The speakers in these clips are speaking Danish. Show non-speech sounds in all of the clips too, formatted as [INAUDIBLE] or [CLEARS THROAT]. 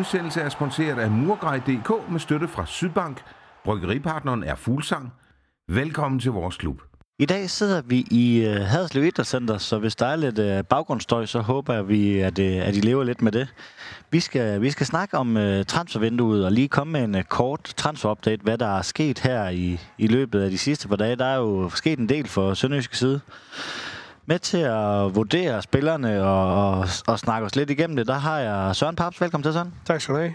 Udsendelse er sponsoreret af Murgrej.dk med støtte fra Sydbank. Bryggeripartneren er Fuglsang. Velkommen til vores klub. I dag sidder vi i uh, Haderslev Idrætscenter, så hvis der er lidt øh, baggrundsstøj, så håber vi, at, uh, at I lever lidt med det. Vi skal, vi skal snakke om transfervinduet og lige komme med en uh, kort transferupdate, hvad der er sket her i, i løbet af de sidste par dage. Der er jo sket en del for Sønderjyske side. Med til at vurdere spillerne og, og, og snakke os lidt igennem det, der har jeg Søren Paps. Velkommen til, Søren. Tak skal du have.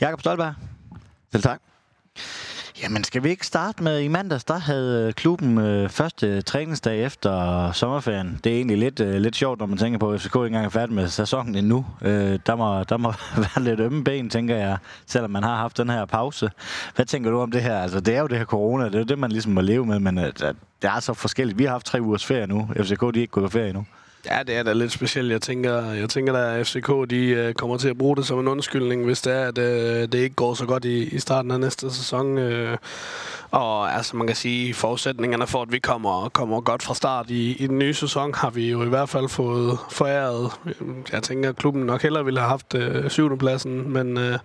Jakob Stolberg. Selv tak. Jamen, skal vi ikke starte med, i mandags, der havde øh, klubben øh, første træningsdag efter sommerferien. Det er egentlig lidt, øh, lidt sjovt, når man tænker på, at FCK ikke engang er færdig med sæsonen endnu. Øh, der, må, der må [LAUGHS] være lidt ømme ben, tænker jeg, selvom man har haft den her pause. Hvad tænker du om det her? Altså, det er jo det her corona, det er jo det, man ligesom må leve med, men øh, det er så forskelligt. Vi har haft tre ugers ferie nu. FCK, de er ikke gået på ferie endnu. Ja, det er da lidt specielt. Jeg tænker, jeg tænker at FCK de, øh, kommer til at bruge det som en undskyldning, hvis det er, at øh, det ikke går så godt i, i starten af næste sæson. Øh. Og altså, man kan sige, forudsætningerne for, at vi kommer, kommer godt fra start i, i den nye sæson, har vi jo i hvert fald fået foræret. Jeg tænker, at klubben nok hellere ville have haft uh, syvende pladsen, men... Uh,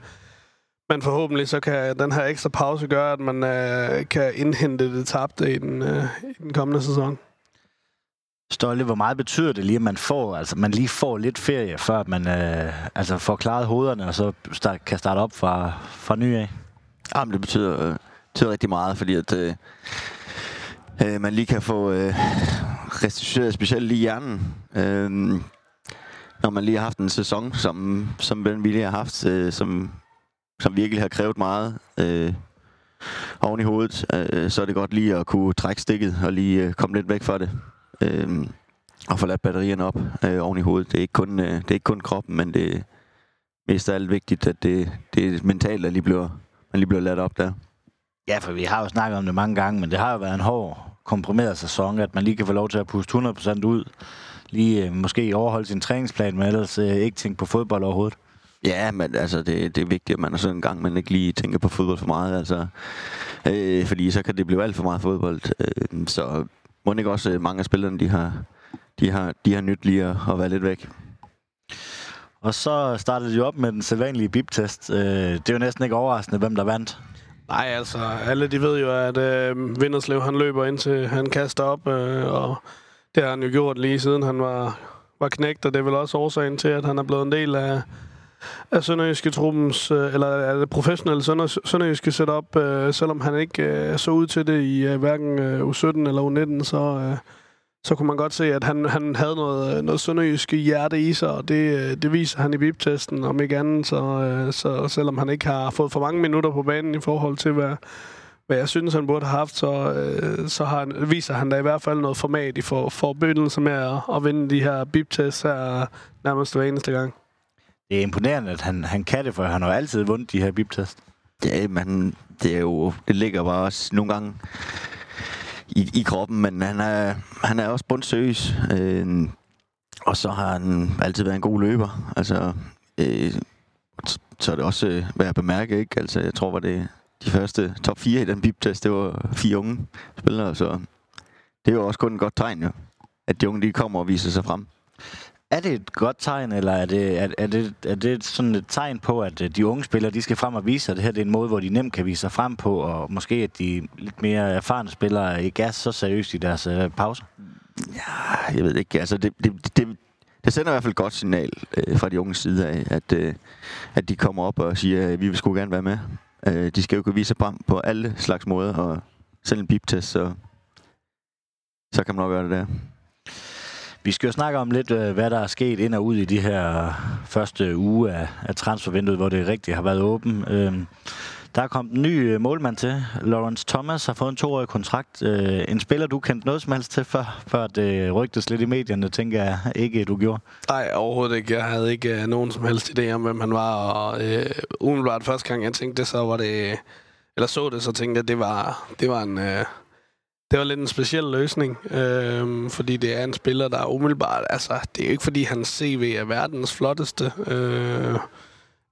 men forhåbentlig så kan den her ekstra pause gøre, at man kan indhente det tabte i den, i den kommende sæson. Stolle, hvor meget betyder det lige, at man får, altså man lige får lidt ferie, før man øh, altså får klaret hovederne, og så start, kan starte op fra, fra ny af? Jamen, det betyder, øh, betyder rigtig meget, fordi at øh, øh, man lige kan få øh, restitueret specielt lige hjernen. Øh, når man lige har haft en sæson, som, som Ben lige har haft, øh, som, som virkelig har krævet meget øh, oven i hovedet, øh, så er det godt lige at kunne trække stikket og lige øh, komme lidt væk fra det øh, og få ladt batterierne op øh, oven i hovedet. Det er ikke kun, øh, det er ikke kun kroppen, men det er mest af alt vigtigt, at det, det er mentalt, at lige bliver, man lige bliver ladt op der. Ja, for vi har jo snakket om det mange gange, men det har jo været en hård, komprimeret sæson, at man lige kan få lov til at puste 100% ud. Lige øh, måske overholde sin træningsplan, men ellers øh, ikke tænke på fodbold overhovedet. Ja, men altså, det, det er vigtigt, at man er sådan en gang, man ikke lige tænker på fodbold for meget. Altså, øh, fordi så kan det blive alt for meget fodbold. Øh, så må ikke også øh, mange af spillerne, de har, de har, de har nyt lige at, at være lidt væk. Og så startede de op med den sædvanlige bip-test. Øh, det er jo næsten ikke overraskende, hvem der vandt. Nej, altså, alle de ved jo, at øh, Vinderslev, han løber ind til, han kaster op, øh, og det har han jo gjort lige siden han var, var knægt, og det er vel også årsagen til, at han er blevet en del af, af Sønderjyske truppens, øh, eller af det professionelle Sønder, Sønderjyske setup, øh, selvom han ikke øh, så ud til det i øh, hverken øh, U17 eller U19, så, øh, så kunne man godt se, at han, han havde noget, øh, noget sønderjyske hjerte i sig, og det, øh, det viser han i VIP-testen, om ikke andet, så, øh, så selvom han ikke har fået for mange minutter på banen i forhold til, hvad, hvad jeg synes, han burde have haft, så, øh, så har han, viser han da i hvert fald noget format i for, forbindelse med at, at vinde de her BIP-tests her nærmest hver eneste gang det er imponerende, at han, han kan det, for han har altid vundet de her bibtest. Ja, men det er jo, det ligger bare også nogle gange i, i kroppen, men han er, han er også bundsøs. Øh, og så har han altid været en god løber. Altså, øh, så er det også øh, værd at bemærke, ikke? Altså, jeg tror, var det de første top 4 i den bibtest, det var fire unge spillere, så det er jo også kun et godt tegn, jo, at de unge de kommer og viser sig frem. Er det et godt tegn, eller er det, er, er det, er det sådan et tegn på, at øh, de unge spillere de skal frem og vise sig, at det her det er en måde, hvor de nemt kan vise sig frem på, og måske at de lidt mere erfarne spillere ikke er så seriøst i deres øh, pauser? Ja, jeg ved ikke. Altså, det, det, det, det sender i hvert fald et godt signal øh, fra de unge side af, at, øh, at de kommer op og siger, at vi vil sgu gerne være med. Øh, de skal jo kunne vise sig frem på alle slags måder, og selv en biptest, så, så kan man nok gøre det der. Vi skal jo snakke om lidt, øh, hvad der er sket ind og ud i de her første uge af, af transfervinduet, hvor det rigtigt har været åben. Øhm, der er kommet en ny øh, målmand til. Lawrence Thomas har fået en toårig kontrakt. Øh, en spiller, du kendte noget som helst til før, før det rygtes lidt i medierne, tænker jeg ikke, du gjorde. Nej, overhovedet ikke. Jeg havde ikke øh, nogen som helst idé om, hvem han var. Og øh, umiddelbart første gang, jeg tænkte det, så var det... Eller så det, så tænkte jeg, at det var, det var en... Øh, det var lidt en speciel løsning, øh, fordi det er en spiller, der er umiddelbart... Altså, det er jo ikke, fordi hans CV er verdens flotteste, øh,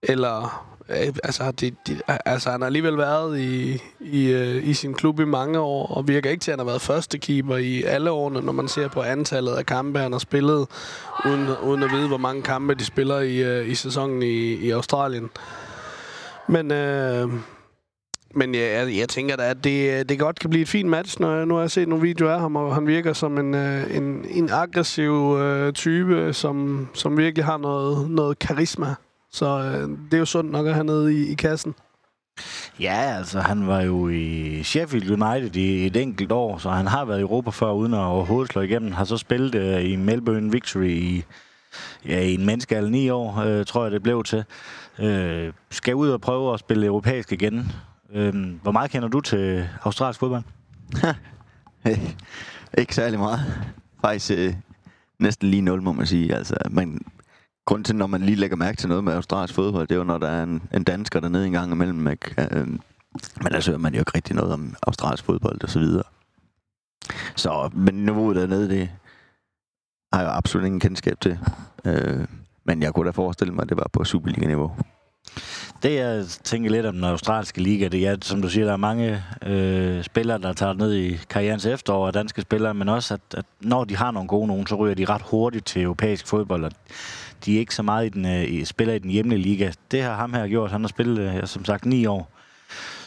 eller, øh, altså, de, de, altså, han har alligevel været i, i, øh, i sin klub i mange år, og virker ikke til, at han har været første keeper i alle årene, når man ser på antallet af kampe, han har spillet, uden, uden at vide, hvor mange kampe de spiller i, øh, i sæsonen i, i Australien. Men, øh, men øh, jeg, jeg tænker da, at det, øh, det godt kan blive et fint match, når jeg, nu har jeg set nogle videoer af ham, og han virker som en, øh, en, en aggressiv øh, type, som, som virkelig har noget, noget karisma. Så øh, det er jo sundt nok at have nede i, i kassen. Ja, altså han var jo i Sheffield United i et enkelt år, så han har været i Europa før, uden at overhovedet slå igennem. Har så spillet øh, i Melbourne Victory i, ja, i en menneskealder ni år, øh, tror jeg det blev til. Øh, skal ud og prøve at spille europæisk igen. Øhm, hvor meget kender du til australsk fodbold? [LAUGHS] ikke særlig meget. Faktisk øh, næsten lige nul, må man sige. Altså, man, grund til, når man lige lægger mærke til noget med australsk fodbold, det er jo, når der er en, en dansker dernede en gang imellem. Ikke? Øh, men altså hører man jo ikke rigtig noget om australsk fodbold og så videre. Så, men niveauet dernede, det har jeg absolut ingen kendskab til. Øh, men jeg kunne da forestille mig, at det var på Superliga-niveau. Det, jeg tænker lidt om den australske liga, det er, som du siger, der er mange øh, spillere, der tager ned i karrierens efterår, af danske spillere, men også, at, at når de har nogle gode nogen, så ryger de ret hurtigt til europæisk fodbold, og de er ikke så meget i den, øh, i, spiller i den hjemlige liga. Det har ham her gjort. Han har spillet, øh, som sagt, ni år.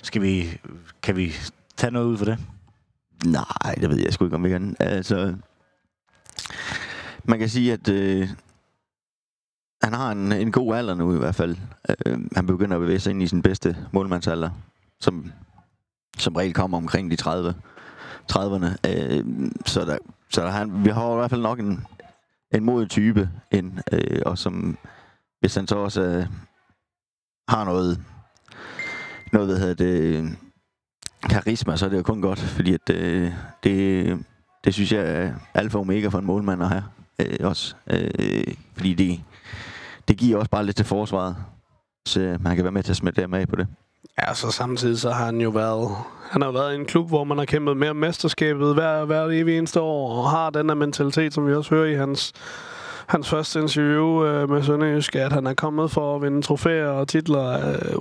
Skal vi, kan vi tage noget ud for det? Nej, det ved jeg sgu ikke, om vi kan. Altså, man kan sige, at øh, han har en, en god alder nu i hvert fald. Øh, han begynder at bevæge sig ind i sin bedste målmandsalder, som som regel kommer omkring de 30, 30'erne. Øh, så der, så der, han, vi har i hvert fald nok en, en modig type ind, øh, og som, hvis han så også øh, har noget, noget, hvad hedder det, karisma, så er det jo kun godt, fordi at, øh, det, det synes jeg er alfa og omega for en målmand at have øh, også. Øh, fordi det, det giver også bare lidt til forsvaret, så man kan være med til at smide dem af på det. Ja, så samtidig så har han jo været, han har været i en klub, hvor man har kæmpet mere mesterskabet hver, hver evig eneste år, og har den her mentalitet, som vi også hører i hans, hans første interview øh, med Sønderjysk, at han er kommet for at vinde trofæer og titler. Øh,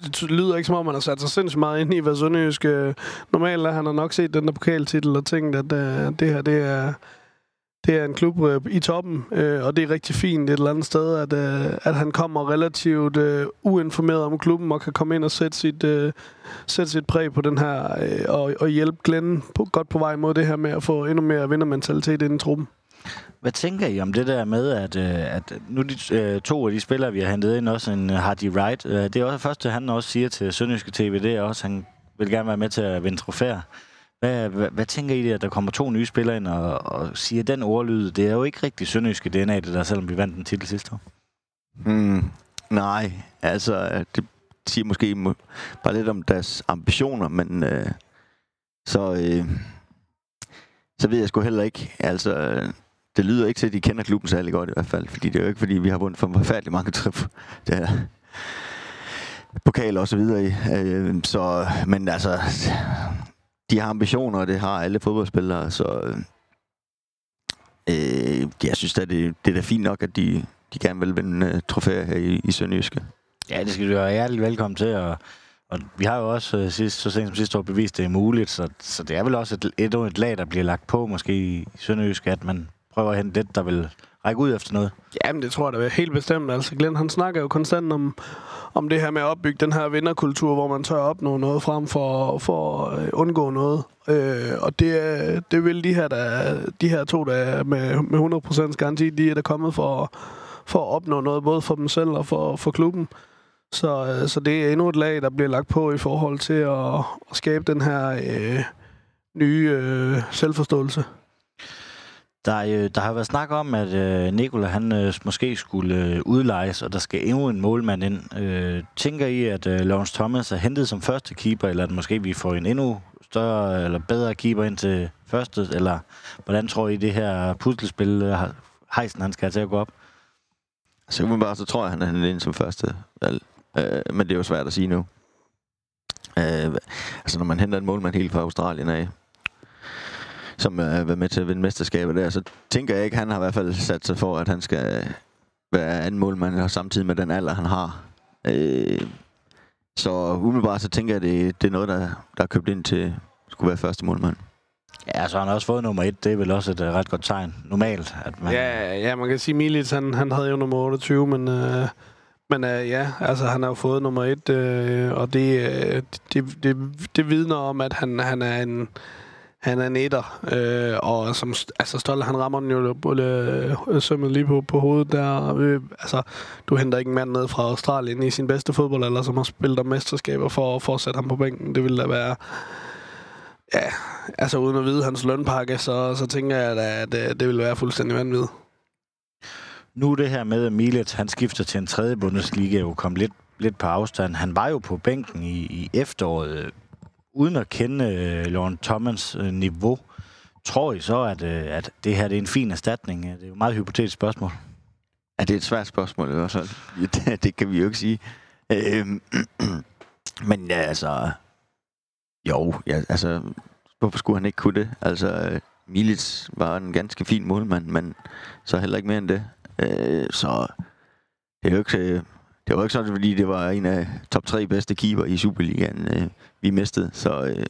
det lyder ikke som om, man har sat sig sindssygt meget ind i, hvad Sønderjysk øh, normalt er. Han har nok set den der pokaltitel og tænkt, at øh, det her, det er det er en klub øh, i toppen, øh, og det er rigtig fint et eller andet sted, at, øh, at han kommer relativt øh, uinformeret om klubben og kan komme ind og sætte sit, øh, sætte sit præg på den her, øh, og, og hjælpe Glenn på, godt på vej mod det her med at få endnu mere vindermentalitet ind i truppen. Hvad tænker I om det der med, at, øh, at nu de øh, to af de spillere, vi har hentet ind, også en øh, Hardy Wright, det er også det første, han også siger til Sønderjyske TV, det er også, at han vil gerne være med til at vinde trofæer. Hvad, hvad, hvad tænker I, der, at der kommer to nye spillere ind og, og siger den ordlyd? Det er jo ikke rigtig sønderjyske DNA, det der, selvom vi vandt den titel sidste år. Mm, nej, altså det siger måske bare lidt om deres ambitioner, men øh, så, øh, så ved jeg sgu heller ikke. Altså, det lyder ikke til, at de kender klubben særlig godt i hvert fald, fordi det er jo ikke, fordi vi har vundet for forfærdeligt mange trip. Det er, pokal og så videre. Øh, så, men altså, de har ambitioner, og det har alle fodboldspillere, så øh, øh jeg synes at det, det er da fint nok, at de, de gerne vil vinde uh, trofæer her i, i Sønderjyske. Ja, det skal du være hjertelig velkommen til, og, og vi har jo også uh, sidst, så sent som sidste år bevist, det er muligt, så, så det er vel også et, et, et lag, der bliver lagt på måske i Sønderjyske, at man prøver at hente lidt, der vil række ud efter noget. Jamen, det tror jeg da helt bestemt. Altså, Glenn, han snakker jo konstant om, om det her med at opbygge den her vinderkultur, hvor man tør opnå noget frem for, for at øh, undgå noget. Øh, og det, det vil de her, der, de her to, der med, med 100% garanti, de er der kommet for, for at opnå noget, både for dem selv og for, for klubben. Så, øh, så det er endnu et lag, der bliver lagt på i forhold til at, at skabe den her øh, nye øh, selvforståelse. Der, øh, der har været snak om, at øh, Nikola han øh, måske skulle øh, udlejes, og der skal endnu en målmand ind. Øh, tænker I, at øh, Lawrence Thomas er hentet som første keeper, eller at måske vi får en endnu større eller bedre keeper ind til første, eller hvordan tror I, det her puslespil, øh, Heisen han skal have til at gå op? Så umiddelbart så tror jeg, han er hentet ind som første valg. Øh, men det er jo svært at sige nu. Øh, altså når man henter en målmand helt fra Australien af, som har været med til at vinde mesterskabet der, så tænker jeg ikke, han har i hvert fald sat sig for, at han skal være anden målmand, og samtidig med den alder, han har. Øh, så umiddelbart så tænker jeg, at det, det er noget, der, der er købt ind til skulle være første målmand. Ja, så har han også fået nummer et. Det er vel også et uh, ret godt tegn. Normalt. At man... Ja, ja, man kan sige, Milic, han, han havde jo nummer 28, men, øh, men øh, ja, altså han har jo fået nummer et, øh, og det, øh, det, det, det vidner om, at han, han er en han er netter, øh, og som, altså Stolle, han rammer den jo øh, sømmet lige på, på hovedet der. Øh, altså, du henter ikke en mand ned fra Australien i sin bedste fodbold, eller som har spillet om mesterskaber for, for at sætte ham på bænken. Det ville da være... Ja, altså uden at vide hans lønpakke, så, så tænker jeg da, at det, det ville være fuldstændig vanvittigt. Nu det her med, at Milet, han skifter til en tredje Bundesliga, jo kom lidt, lidt på afstand. Han var jo på bænken i, i efteråret uden at kende øh, Lauren Thomas øh, niveau, tror I så, at, øh, at det her det er en fin erstatning? Det er jo et meget hypotetisk spørgsmål. Ja, det er et svært spørgsmål i hvert fald. Det, [LAUGHS] det kan vi jo ikke sige. Øh, [CLEARS THROAT] men ja, altså... Jo, ja, altså... Hvorfor skulle han ikke kunne det? Altså, øh, Milits var en ganske fin målmand, men så heller ikke mere end det. Øh, så det er jo ikke øh, det var ikke sådan, fordi det var en af top tre bedste keeper i Superligaen, øh, vi mistede. Så øh,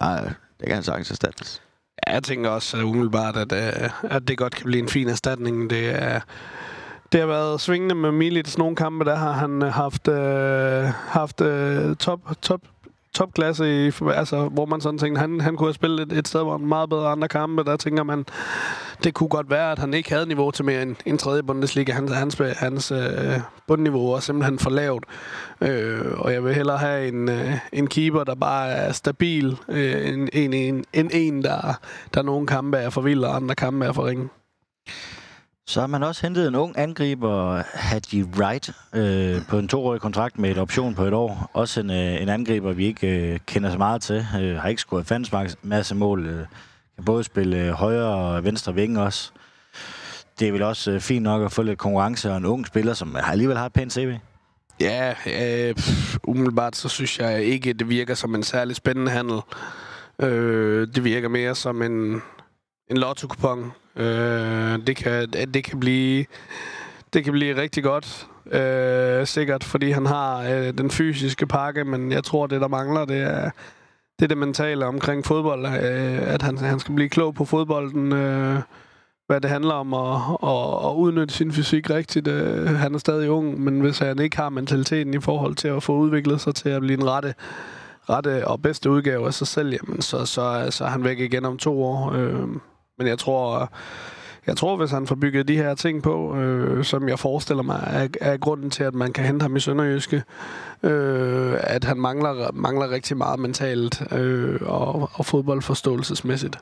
der, der kan han sagtens erstattes. Ja, jeg tænker også uh, umiddelbart, at, uh, at det godt kan blive en fin erstatning. Det er... Det har været svingende med Milits Nogle kampe, der har han øh, haft, øh, haft øh, top, top topklasse, i, altså, hvor man sådan tænkte, han, han kunne have spillet et, et sted, hvor han meget bedre andre kampe. Der tænker man, det kunne godt være, at han ikke havde niveau til mere end en tredje Bundesliga. Hans, hans, hans øh, bundniveau er simpelthen for lavt. Øh, og jeg vil hellere have en, øh, en keeper, der bare er stabil, øh, en, en, en, en, en der, der nogle kampe er for vild, og andre kampe er for ringe. Så har man også hentet en ung angriber, Hadji Wright, øh, på en toårig kontrakt med et option på et år. Også en, øh, en angriber, vi ikke øh, kender så meget til. Øh, har ikke scoret fans masse mål. Øh, kan både spille øh, højre og venstre vinge også. Det er vel også øh, fint nok at få lidt konkurrence og en ung spiller, som alligevel har et pænt CV. Ja, øh, pff, umiddelbart så synes jeg ikke, det virker som en særlig spændende handel. Øh, det virker mere som en, en lotto-kupon. Øh, det, kan, det kan blive det kan blive rigtig godt, øh, sikkert, fordi han har øh, den fysiske pakke, men jeg tror, det der mangler, det er det, er det mentale omkring fodbold, øh, at han, han skal blive klog på fodbolden, øh, hvad det handler om, at, at, at udnytte sin fysik rigtigt. Øh, han er stadig ung, men hvis han ikke har mentaliteten i forhold til at få udviklet sig til at blive en rette, rette og bedste udgave af sig selv, jamen, så, så, så er han væk igen om to år. Øh, men jeg tror, jeg tror, hvis han får bygget de her ting på, øh, som jeg forestiller mig, er, er grunden til, at man kan hente ham i Sønderjyske, øh, at han mangler, mangler rigtig meget mentalt øh, og, og fodboldforståelsesmæssigt.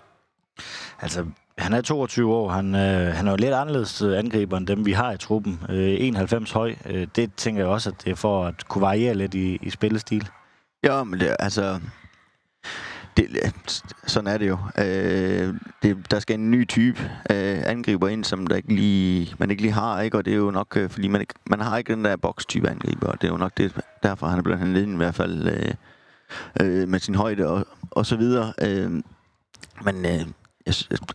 Altså, han er 22 år. Han, øh, han er jo lidt anderledes angriber end dem, vi har i truppen. Øh, 91 høj. Øh, det tænker jeg også, at det er for at kunne variere lidt i, i spillestil. Ja, men det, altså det, sådan er det jo. Øh, det, der skal en ny type øh, angriber ind, som der ikke lige, man ikke lige har, ikke? og det er jo nok, øh, fordi man, ikke, man har ikke den der boks-type angriber, og det er jo nok det, derfor han er blevet han i hvert fald øh, øh, med sin højde og, og så videre. Øh, men, øh,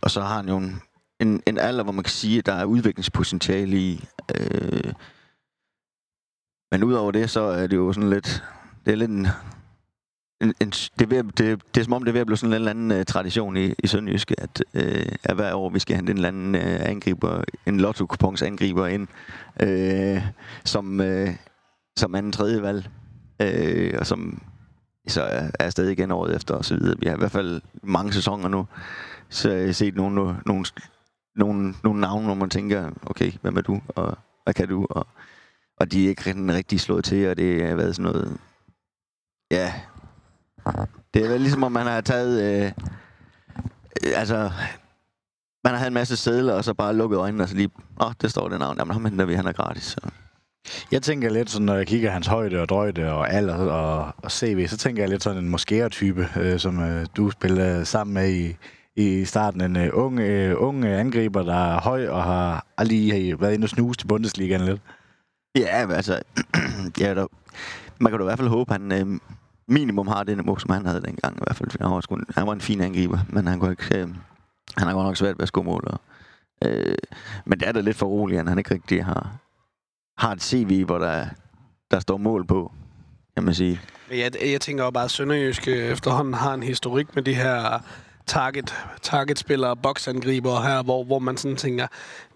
og så har han jo en, en, en alder, hvor man kan sige, at der er udviklingspotentiale i. Øh, men udover det, så er det jo sådan lidt, det er lidt en, en, en, det, er ved, det, det er som om, det er ved at blive sådan en eller anden uh, tradition i, i Sønderjyske, at, uh, at hver år vi skal have en eller anden uh, angriber, en lotto angriber ind, uh, som, uh, som anden tredje valg, uh, og som så er, er stadig igen året efter og så videre. Vi har i hvert fald mange sæsoner nu, så jeg har set nogle, nogle, nogle, nogle navne, hvor man tænker, okay, hvem er du, og hvad kan du, og, og de er ikke rigtig slået til, og det har været sådan noget, ja, det er vel ligesom, om man har taget... Øh, øh, altså, man har havde en masse sædler, og så bare lukket øjnene, og så lige... Åh, oh, det står det navn. Jamen, ham henter vi, han er gratis. Så. Jeg tænker lidt sådan, når jeg kigger hans højde og drøjde og alder og, og CV, så tænker jeg lidt sådan en moskéer-type, øh, som øh, du spiller sammen med i, i starten. En øh, ung, øh, ung angriber, der er høj og har aldrig været inde og snuse til Bundesligaen lidt. Ja, altså... [CLEARS THROAT] ja, der, man kan da i hvert fald håbe, han... Øh, minimum har det niveau, som han havde dengang i hvert fald. Han var, sgu, han var en fin angriber, men han kunne ikke... Øh, han har godt nok svært ved at score mål. Og, øh, men det er da lidt for roligt, at han ikke rigtig har, har et CV, hvor der der står mål på, kan man sige. Jeg, jeg tænker jo bare, at Sønderjysk øh, efterhånden har en historik med de her target, targetspillere, boksangriber her, hvor, hvor man sådan tænker,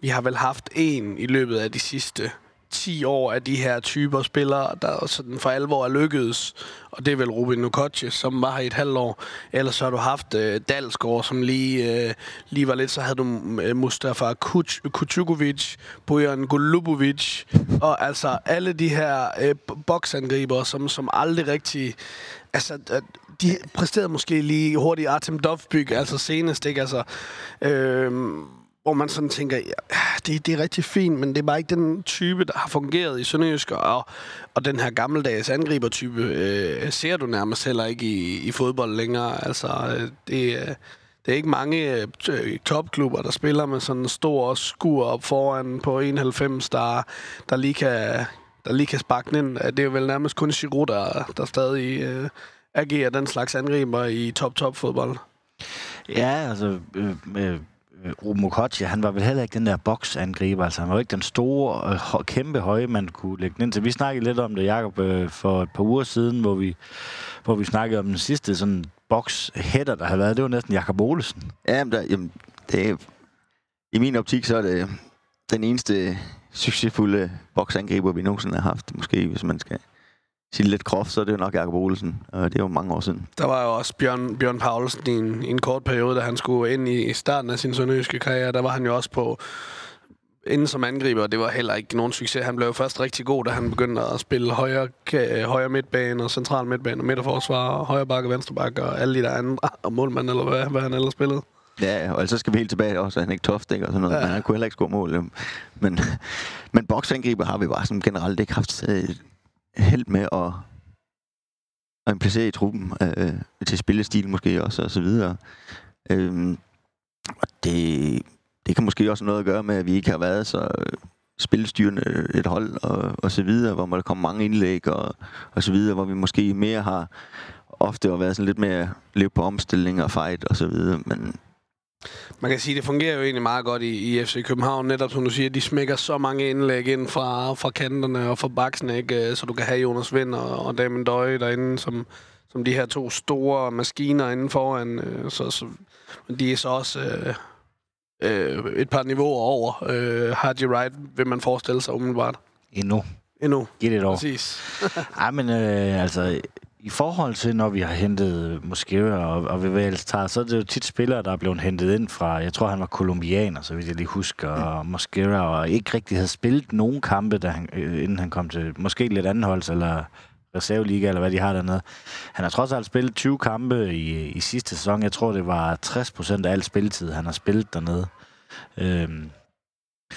vi har vel haft en i løbet af de sidste 10 år af de her typer spillere, der sådan for alvor er lykkedes. Og det er vel Ruben Nukoche, som var her i et halvt år. Ellers så har du haft øh, Dalsgaard, som lige, øh, lige var lidt. Så havde du øh, Mustafa Kutukovic, Bojan Golubovic, og altså alle de her øh, boksangriber, som, som aldrig rigtig... Altså, øh, de præsterede måske lige hurtigt Artem Dovbyk, altså senest, ikke? Altså, øh, hvor man sådan tænker, ja, det, det er rigtig fint, men det er bare ikke den type, der har fungeret i Sønderjysk, og, og den her gammeldags angribertype øh, ser du nærmest heller ikke i, i fodbold længere. Altså, øh, det, øh, det er ikke mange øh, topklubber, der spiller med sådan en stor skur op foran på 91, der, der lige kan der lige kan sparke den ind. Øh, det er vel nærmest kun Giroud, der, der stadig øh, agerer den slags angriber i top-top-fodbold. Ja, altså... Øh, øh Øh, Ruben han var vel heller ikke den der boksangriber. Altså, han var jo ikke den store, øh, kæmpe høje, man kunne lægge den ind til. Vi snakkede lidt om det, Jacob, øh, for et par uger siden, hvor vi, hvor vi snakkede om den sidste sådan box header, der har været. Det var næsten Jakob Olesen. Ja, men der, jamen, det er, i min optik, så er det den eneste succesfulde boksangriber, vi nogensinde har haft, måske, hvis man skal sige lidt groft, så er det jo nok Jakob Olsen. Og det er jo mange år siden. Der var jo også Bjørn, Bjørn Paulsen i en, i en kort periode, da han skulle ind i starten af sin sønderjyske karriere. Der var han jo også på inden som angriber, det var heller ikke nogen succes. Han blev jo først rigtig god, da han begyndte at spille højre, højre midtbane og central midtbane og midterforsvar og højre bakke og venstre bakke og alle de der andre og målmand, eller hvad, hvad han ellers spillede. Ja, og så skal vi helt tilbage også, at han ikke toft, ikke, og sådan noget. Ja. Men han kunne heller ikke score mål. Men, men boksangriber har vi bare som generelt ikke haft øh, held med at, at placere i truppen øh, til spillestil måske også, og så videre. Øhm, og det, det kan måske også noget at gøre med, at vi ikke har været så spilstyrende et hold og, og så videre, hvor der kommer mange indlæg og, og så videre, hvor vi måske mere har ofte har været sådan lidt mere leve på omstilling og fight og så videre, men man kan sige, at det fungerer jo egentlig meget godt i, i FC København. Netop som du siger, de smækker så mange indlæg ind fra, fra kanterne og fra baksen, ikke? så du kan have Jonas Vind og, og Damien Døje derinde, som, som de her to store maskiner inden foran. Øh, så, så, men de er så også øh, øh, et par niveauer over. Øh, Hardy Wright vil man forestille sig umiddelbart. Endnu. Endnu. Giv det et år. Præcis. [LAUGHS] Ej, men øh, altså, i forhold til, når vi har hentet Mosquera og, og Vivales tager, så er det jo tit spillere, der er blevet hentet ind fra, jeg tror, han var kolumbianer, så vidt jeg lige husker, og Mosquera, og ikke rigtig havde spillet nogen kampe, da han, øh, inden han kom til måske lidt andenholds, eller reserveliga, eller hvad de har dernede. Han har trods alt spillet 20 kampe i, i sidste sæson. Jeg tror, det var 60 procent af al spilletid, han har spillet dernede. Øhm,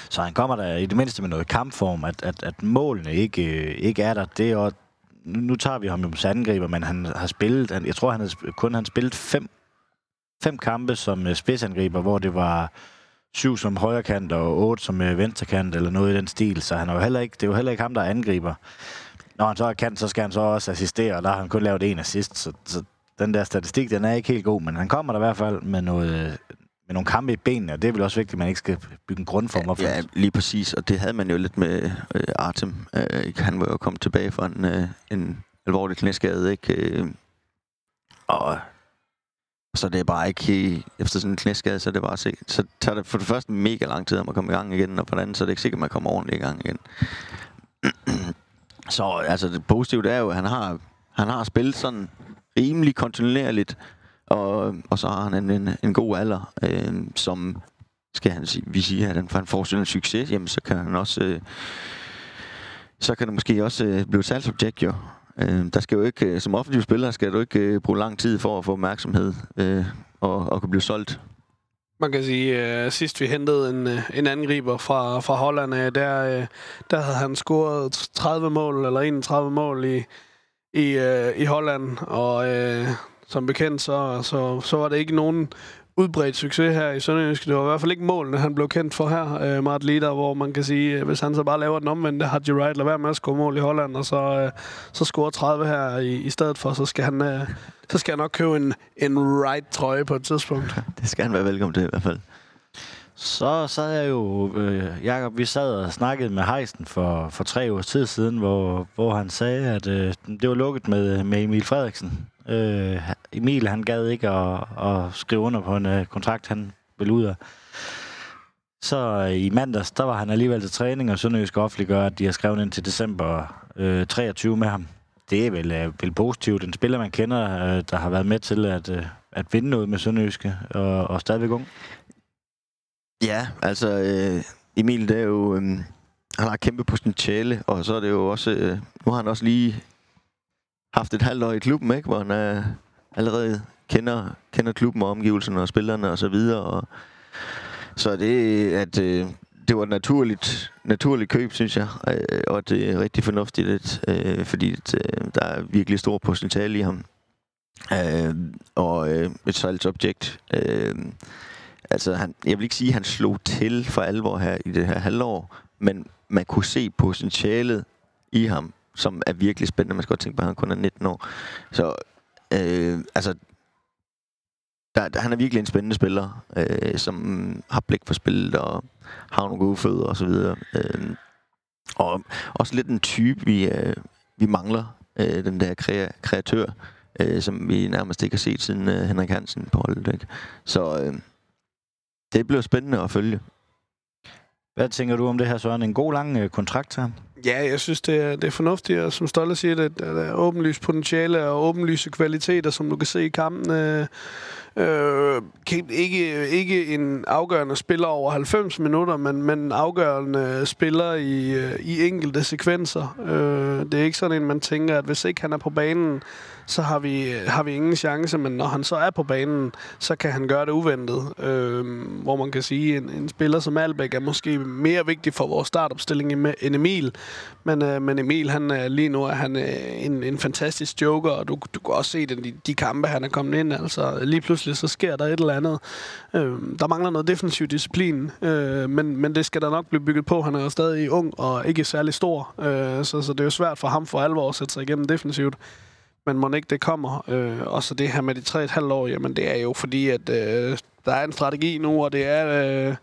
så han kommer der i det mindste med noget kampform, at, at, at målene ikke, øh, ikke er der. Det er, nu, nu tager vi ham jo som angriber, men han har spillet, han, jeg tror han har, kun han spillet fem, fem kampe som uh, spidsangriber, hvor det var syv som højrekant og otte som uh, venstrekant eller noget i den stil, så han er jo heller ikke, det er jo heller ikke ham, der er angriber. Når han så er kant, så skal han så også assistere, og der har han kun lavet en assist, så, så den der statistik, den er ikke helt god, men han kommer der i hvert fald med noget, med nogle kampe i benene, og det er vel også vigtigt, at man ikke skal bygge en grundform op. Ja, ja, lige præcis, og det havde man jo lidt med øh, Artem. Øh, han var jo kommet tilbage fra en, øh, en alvorlig knæskade, ikke? Øh, og så det er bare ikke, efter sådan en knæskade, så er det bare så, så tager det for det første mega lang tid om at komme i gang igen, og for det andet, så er det ikke sikkert, at man kommer ordentligt i gang igen. [CLEARS THROAT] så altså det positive er jo, at han har, han har spillet sådan rimelig kontinuerligt, og, og så har han en, en, god alder, øh, som skal han sige, vi siger, at han, han får sådan en succes, jamen så kan han også, øh, så kan det måske også øh, blive et salgsobjekt jo. Øh, der skal jo ikke, øh, som offensiv spiller, skal du ikke øh, bruge lang tid for at få opmærksomhed øh, og, og kunne blive solgt. Man kan sige, at sidst vi hentede en, øh, en angriber fra, fra Holland, øh, der, der havde han scoret 30 mål, eller 31 mål i, i, i Holland, og uh, som bekendt, så, så, så var det ikke nogen udbredt succes her i Sønderjysk. Det var i hvert fald ikke målene, han blev kendt for her, øh, Mart Lider, hvor man kan sige, hvis han så bare laver den omvendte, har G. Wright lade være med at score mål i Holland, og så, øh, så score 30 her i, i stedet for, så skal han, øh, så skal han nok købe en, en Wright-trøje på et tidspunkt. [LAUGHS] Det skal han være velkommen til i hvert fald. Så sad jeg jo, øh, Jacob, vi sad og snakkede med Heisen for, for tre års tid siden, hvor, hvor han sagde, at øh, det var lukket med, med Emil Frederiksen. Øh, Emil, han gad ikke at, at skrive under på en øh, kontrakt, han ville ud af. Så øh, i mandags, der var han alligevel til træning, og Sønderjysk offentliggør, at de har skrevet ind til december øh, 23 med ham. Det er vel, øh, vel positivt. En spiller, man kender, øh, der har været med til at, øh, at vinde noget med Sønderjyske, og, og stadigvæk ung. Ja, altså øh, Emil, det er jo... Øh, han har kæmpe potentiale, og så er det jo også... Øh, nu har han også lige haft et halvt år i klubben, ikke? Hvor han er allerede kender, kender klubben og omgivelserne og spillerne og så videre. Og, så det, at øh, det var et naturligt, naturligt køb, synes jeg, øh, og det er rigtig fornuftigt, øh, fordi øh, der er virkelig stor potentiale i ham. Øh, og øh, et salgsobjekt. Øh, altså, han, jeg vil ikke sige, at han slog til for alvor her i det her halvår, men man kunne se potentialet i ham, som er virkelig spændende. Man skal godt tænke på, at han kun er 19 år. Så øh, altså, der, der, han er virkelig en spændende spiller, øh, som har blik for spillet og har nogle gode fødder og så videre. Øh, og også lidt en type, vi, øh, vi mangler, øh, den der kre- kreatør, øh, som vi nærmest ikke har set siden øh, Henrik Hansen på holdet. Ikke? Så øh, det bliver spændende at følge. Hvad tænker du om det her, Søren? En god lang øh, kontrakt til ham? Ja, jeg synes, det er, det er fornuftigt, og som Stolle siger, det, der er åbenlyst potentiale og åbenlyse kvaliteter, som du kan se i kampen. Øh, øh, ikke, ikke en afgørende spiller over 90 minutter, men, men afgørende spiller i, øh, i enkelte sekvenser. Øh, det er ikke sådan en, man tænker, at hvis ikke han er på banen, så har vi, har vi ingen chance, men når han så er på banen, så kan han gøre det uventet. Øh, hvor man kan sige, at en, en spiller som Albæk er måske mere vigtig for vores startopstilling end Emil. Men, øh, men Emil, han, er lige nu er han øh, en, en fantastisk joker, og du, du kan også se den, de, de kampe, han er kommet ind. Altså, lige pludselig så sker der et eller andet. Øh, der mangler noget defensiv disciplin, øh, men, men det skal der nok blive bygget på. Han er jo stadig ung og ikke særlig stor, øh, så, så det er jo svært for ham for alvor at sætte sig igennem defensivt men må ikke det kommer. Øh, og så det her med de tre et halvt år, jamen det er jo fordi, at øh, der er en strategi nu, og det er, øh,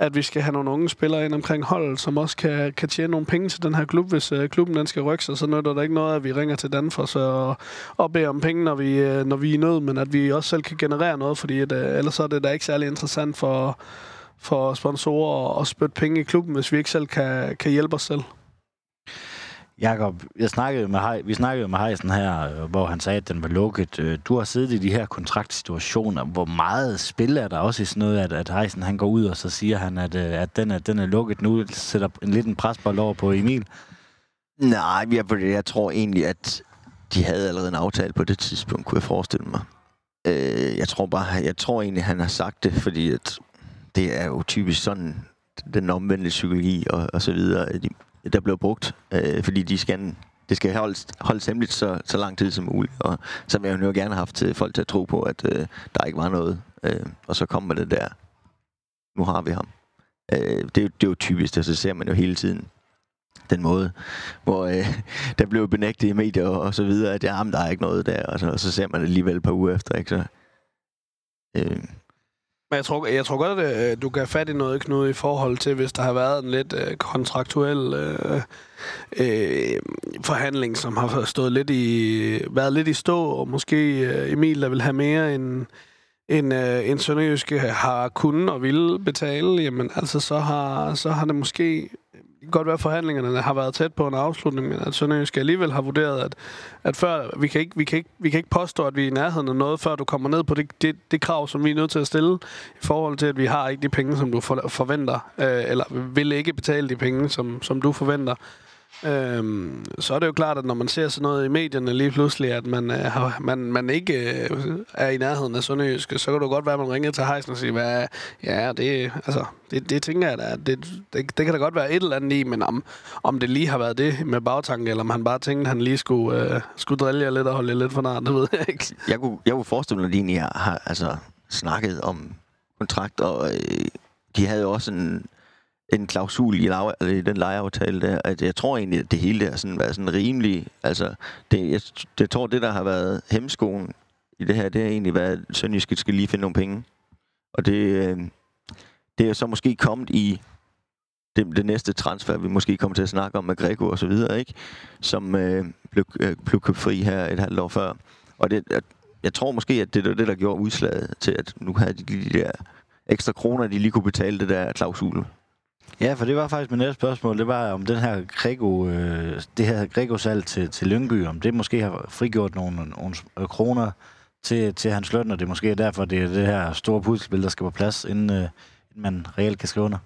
at vi skal have nogle unge spillere ind omkring holdet, som også kan, kan tjene nogle penge til den her klub. Hvis øh, klubben den skal rykke sig, så nytter der ikke noget, at vi ringer til Danfoss og, og beder om penge, når vi, øh, når vi er i nød, men at vi også selv kan generere noget, fordi at, øh, ellers er det da ikke særlig interessant for, for sponsorer at spytte penge i klubben, hvis vi ikke selv kan, kan hjælpe os selv. Jakob, jeg snakkede med Hej, vi snakkede med Heisen her, øh, hvor han sagde, at den var lukket. Øh, du har siddet i de her kontraktsituationer. Hvor meget spil er der også i sådan noget, at, at Heisen han går ud, og så siger han, at, øh, at den, er, den er lukket nu, sætter en lidt en presbold over på Emil? Nej, jeg, jeg tror egentlig, at de havde allerede en aftale på det tidspunkt, kunne jeg forestille mig. jeg tror bare, jeg tror egentlig, han har sagt det, fordi at det er jo typisk sådan, den omvendte psykologi og, og så videre. at der blev brugt, øh, fordi de skal, det skal holdes, holdes hemmeligt så, så lang tid som muligt. Og så vil jeg jo gerne have haft øh, folk til at tro på, at øh, der ikke var noget. Øh, og så kom med det der, nu har vi ham. Øh, det, er jo, det er jo typisk, og så ser man jo hele tiden den måde, hvor øh, [LAUGHS] der blev benægtet i medier og, og så videre, at jamen, der er ikke noget der, og så, og så ser man det alligevel et par uger efter, ikke? Så, øh, men jeg tror, jeg tror godt, at øh, du kan fat i noget, Knud, i forhold til, hvis der har været en lidt øh, kontraktuel øh, øh, forhandling, som har stået lidt i, været lidt i stå, og måske øh, Emil, der vil have mere end, end, øh, en Sønderjyske har kunnet og ville betale, jamen altså, så har, så har det måske kan godt være, at forhandlingerne har været tæt på en afslutning, men at Sønderjysk alligevel har vurderet, at, at før, vi, kan ikke, vi, kan ikke, vi kan ikke påstå, at vi er i nærheden af noget, før du kommer ned på det, det, det krav, som vi er nødt til at stille, i forhold til, at vi har ikke de penge, som du for, forventer, øh, eller vil ikke betale de penge, som, som du forventer. Øhm, så er det jo klart, at når man ser sådan noget i medierne lige pludselig, at man, øh, man, man ikke øh, er i nærheden af Sønderjysk, så kan det godt være, at man ringer til Heisen og siger, hvad, ja, det, altså, det, det tænker jeg da, det, det, det kan da godt være et eller andet i, men om, om det lige har været det med bagtanke, eller om han bare tænkte, at han lige skulle, øh, skulle drille jer lidt og holde jer lidt for nær, det ved jeg ikke. Jeg kunne, jeg kunne forestille mig, at de egentlig har altså, snakket om kontrakt, og øh, de havde jo også en en klausul i, lav, i den lejeaftale der, at jeg tror egentlig, at det hele der sådan været sådan rimelig, altså, det, jeg, det tror, det der har været hemskoen i det her, det har egentlig været, at Sønderjyske skal lige finde nogle penge. Og det, øh, det er så måske kommet i det, det næste transfer, vi måske kommer til at snakke om med Greco og så videre, ikke? Som øh, blev, øh, blev købt fri her et halvt år før. Og det, jeg, jeg tror måske, at det var det, der gjorde udslaget til, at nu havde de de der ekstra kroner, de lige kunne betale det der klausul. Ja, for det var faktisk mit næste spørgsmål. Det var om den her Grego, øh, det her Grego-salg til, til Lyngby, om det måske har frigjort nogle, nogle kroner til, til hans løn, og det måske er derfor, det er det her store puslespil, der skal på plads, inden, øh, inden man reelt kan skrive under.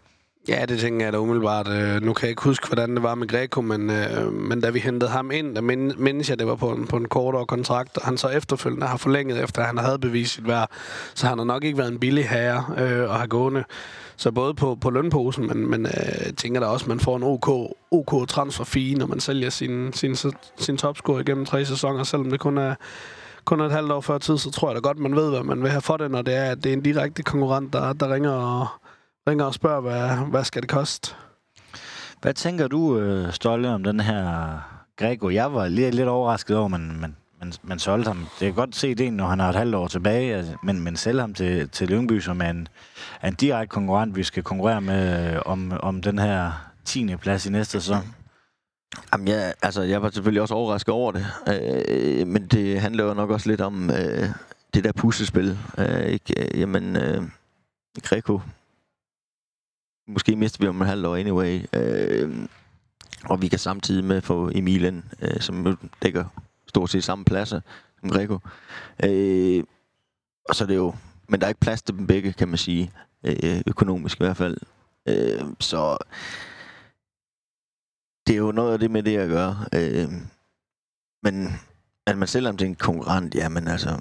Ja, det tænker jeg da umiddelbart. Øh, nu kan jeg ikke huske, hvordan det var med Greco, men, øh, men da vi hentede ham ind, der mindes jeg, det var på en, på en kortere kontrakt, og han så efterfølgende har forlænget, efter han havde bevist sit værd. Så han har nok ikke været en billig herre øh, at have gående. Så både på, på lønposen, men, men øh, tænker da også, at man får en OK, OK transfer fee, når man sælger sin, sin, sin topscore igennem tre sæsoner, selvom det kun er kun et halvt år før tid, så tror jeg da godt, man ved, hvad man vil have for det, når det er, at det er en direkte konkurrent, der, der ringer og, ringer og spørger, hvad, hvad skal det koste? Hvad tænker du, øh, Stolle, om den her Grego? Jeg var lidt, lidt overrasket over, men, men, man, man solgte ham. Det er godt se det, når han har et halvt år tilbage, altså, men, men sælge ham til, til Lyngby, som er en, en direkte konkurrent, vi skal konkurrere med øh, om, om den her 10. plads i næste sæson. Jamen, ja, altså, jeg var selvfølgelig også overrasket over det, øh, men det handler jo nok også lidt om øh, det der puslespil. Øh, ikke? Øh, jamen, øh, Greco måske mister vi om en halvt år anyway. Øh, og vi kan samtidig med få Emilen, øh, som dækker stort set samme pladser som Greco. Øh, og så er det jo... Men der er ikke plads til dem begge, kan man sige. Øh, økonomisk i hvert fald. Øh, så det er jo noget af det med det at gøre. Øh, men at man selvom det er en konkurrent, ja, men altså...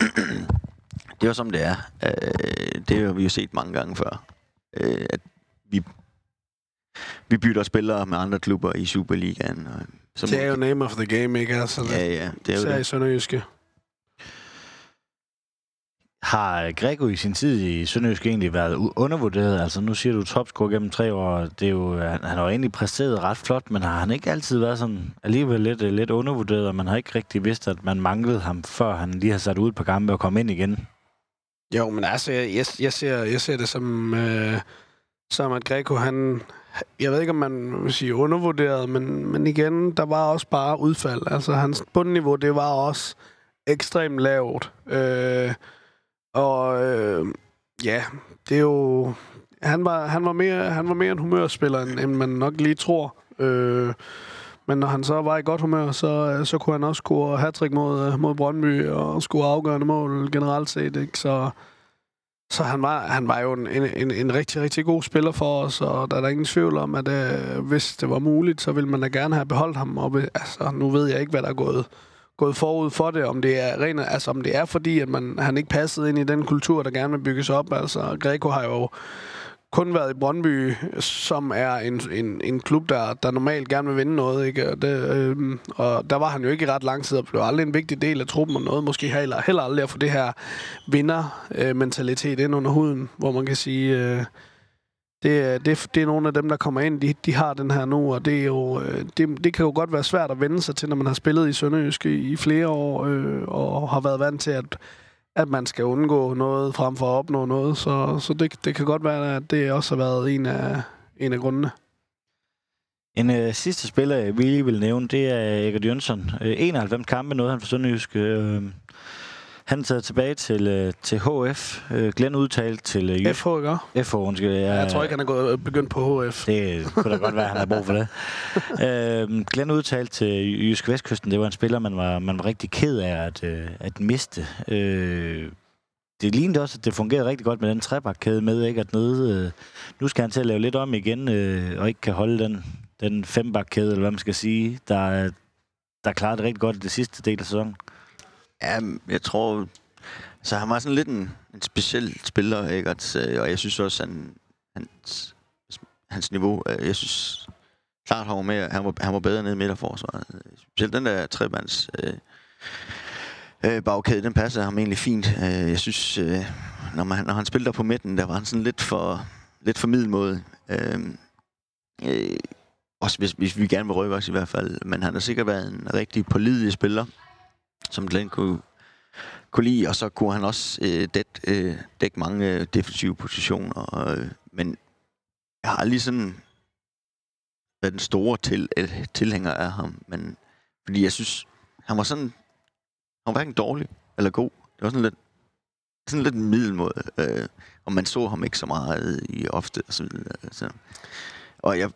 [CLEARS THROAT] det er jo som det er. Øh, det har vi jo set mange gange før øh, at vi, vi bytter spillere med andre klubber i Superligaen. Og, så det er jo name of the game, ikke? Altså, ja, ja. Det er jo det. i Sønderjyske. Har Grego i sin tid i Sønderjysk egentlig været undervurderet? Altså nu siger du topscore gennem tre år. Det er jo, han, han har jo egentlig præsteret ret flot, men har han ikke altid været sådan alligevel lidt, lidt undervurderet, og man har ikke rigtig vidst, at man manglede ham, før han lige har sat ud på gamle og kom ind igen? Jo, men altså, jeg, jeg, ser, jeg ser det som, øh, som at Greco, han... Jeg ved ikke, om man vil sige undervurderet, men, men igen, der var også bare udfald. Altså, hans bundniveau, det var også ekstremt lavt. Øh, og øh, ja, det er jo... Han var, han var, mere, han var mere en humørspiller, end, end man nok lige tror. Øh, men når han så var i godt humør, så, så kunne han også score hat mod, mod Brøndby og score afgørende mål generelt set. Ikke? Så, så han var, han var jo en, en, en rigtig, rigtig god spiller for os, og der er der ingen tvivl om, at øh, hvis det var muligt, så ville man da gerne have beholdt ham. Og, altså, nu ved jeg ikke, hvad der er gået, gået forud for det, om det er rent, altså om det er fordi, at man, han ikke passede ind i den kultur, der gerne vil bygges op. Altså, Greco har jo kun været i Brøndby, som er en, en, en klub, der, der normalt gerne vil vinde noget. Ikke? Og, det, øh, og der var han jo ikke i ret lang tid, og blev aldrig en vigtig del af truppen og noget. Måske heller, heller aldrig at få det her vinder-mentalitet ind under huden, hvor man kan sige... Øh, det, det, det er nogle af dem, der kommer ind, de, de har den her nu, og det, er jo, øh, det, det kan jo godt være svært at vende sig til, når man har spillet i Sønderjysk i, i flere år, øh, og har været vant til, at at man skal undgå noget frem for at opnå noget. Så, så det, det kan godt være, at det også har været en af, en af grundene. En øh, sidste spiller, vi lige vil nævne, det er Egert Jønsson. Øh, 91 kampe nåede han for Sønderjysk. Øh, han er taget tilbage til, øh, til HF. Øh, Glenn udtalt til... Øh, FH, ikke? FH, undskyld. Jeg, jeg tror ikke, han er gået, begyndt på HF. Det kunne da godt være, han har brug for det. [LAUGHS] øh, Glenn udtalt til Jysk Vestkysten, det var en spiller, man var, man var rigtig ked af at, øh, at miste. Øh, det lignede også, at det fungerede rigtig godt med den trebakkæde med, ikke? at nede, øh, nu skal han til at lave lidt om igen, øh, og ikke kan holde den, den fembakkæde, eller hvad man skal sige, der, der klarede det rigtig godt i det sidste del af sæsonen. Ja, jeg tror... Så han var sådan lidt en, en speciel spiller, ikke? Og øh, jeg synes også, han, hans, hans niveau... Øh, jeg synes klart, han var, mere, han var, han var bedre nede i midterforsvaret. Specielt den der trebands... Øh, øh, bagkæde, den passede ham egentlig fint. Øh, jeg synes, øh, når, man, når han spillede der på midten, der var han sådan lidt for, lidt for middelmåde. Øh, øh, også hvis, hvis vi gerne vil rykke os i hvert fald. Men han har sikkert været en rigtig pålidelig spiller som Glenn kunne, kunne lide, og så kunne han også øh, dæk, øh, dække mange øh, defensive positioner. Øh, men jeg har lige sådan været den store til, øh, tilhænger af ham, men fordi jeg synes, han var sådan, han var hverken dårlig eller god. Det var sådan lidt, sådan lidt middelmåde, øh, og man så ham ikke så meget øh, i ofte og så. Altså. Og jeg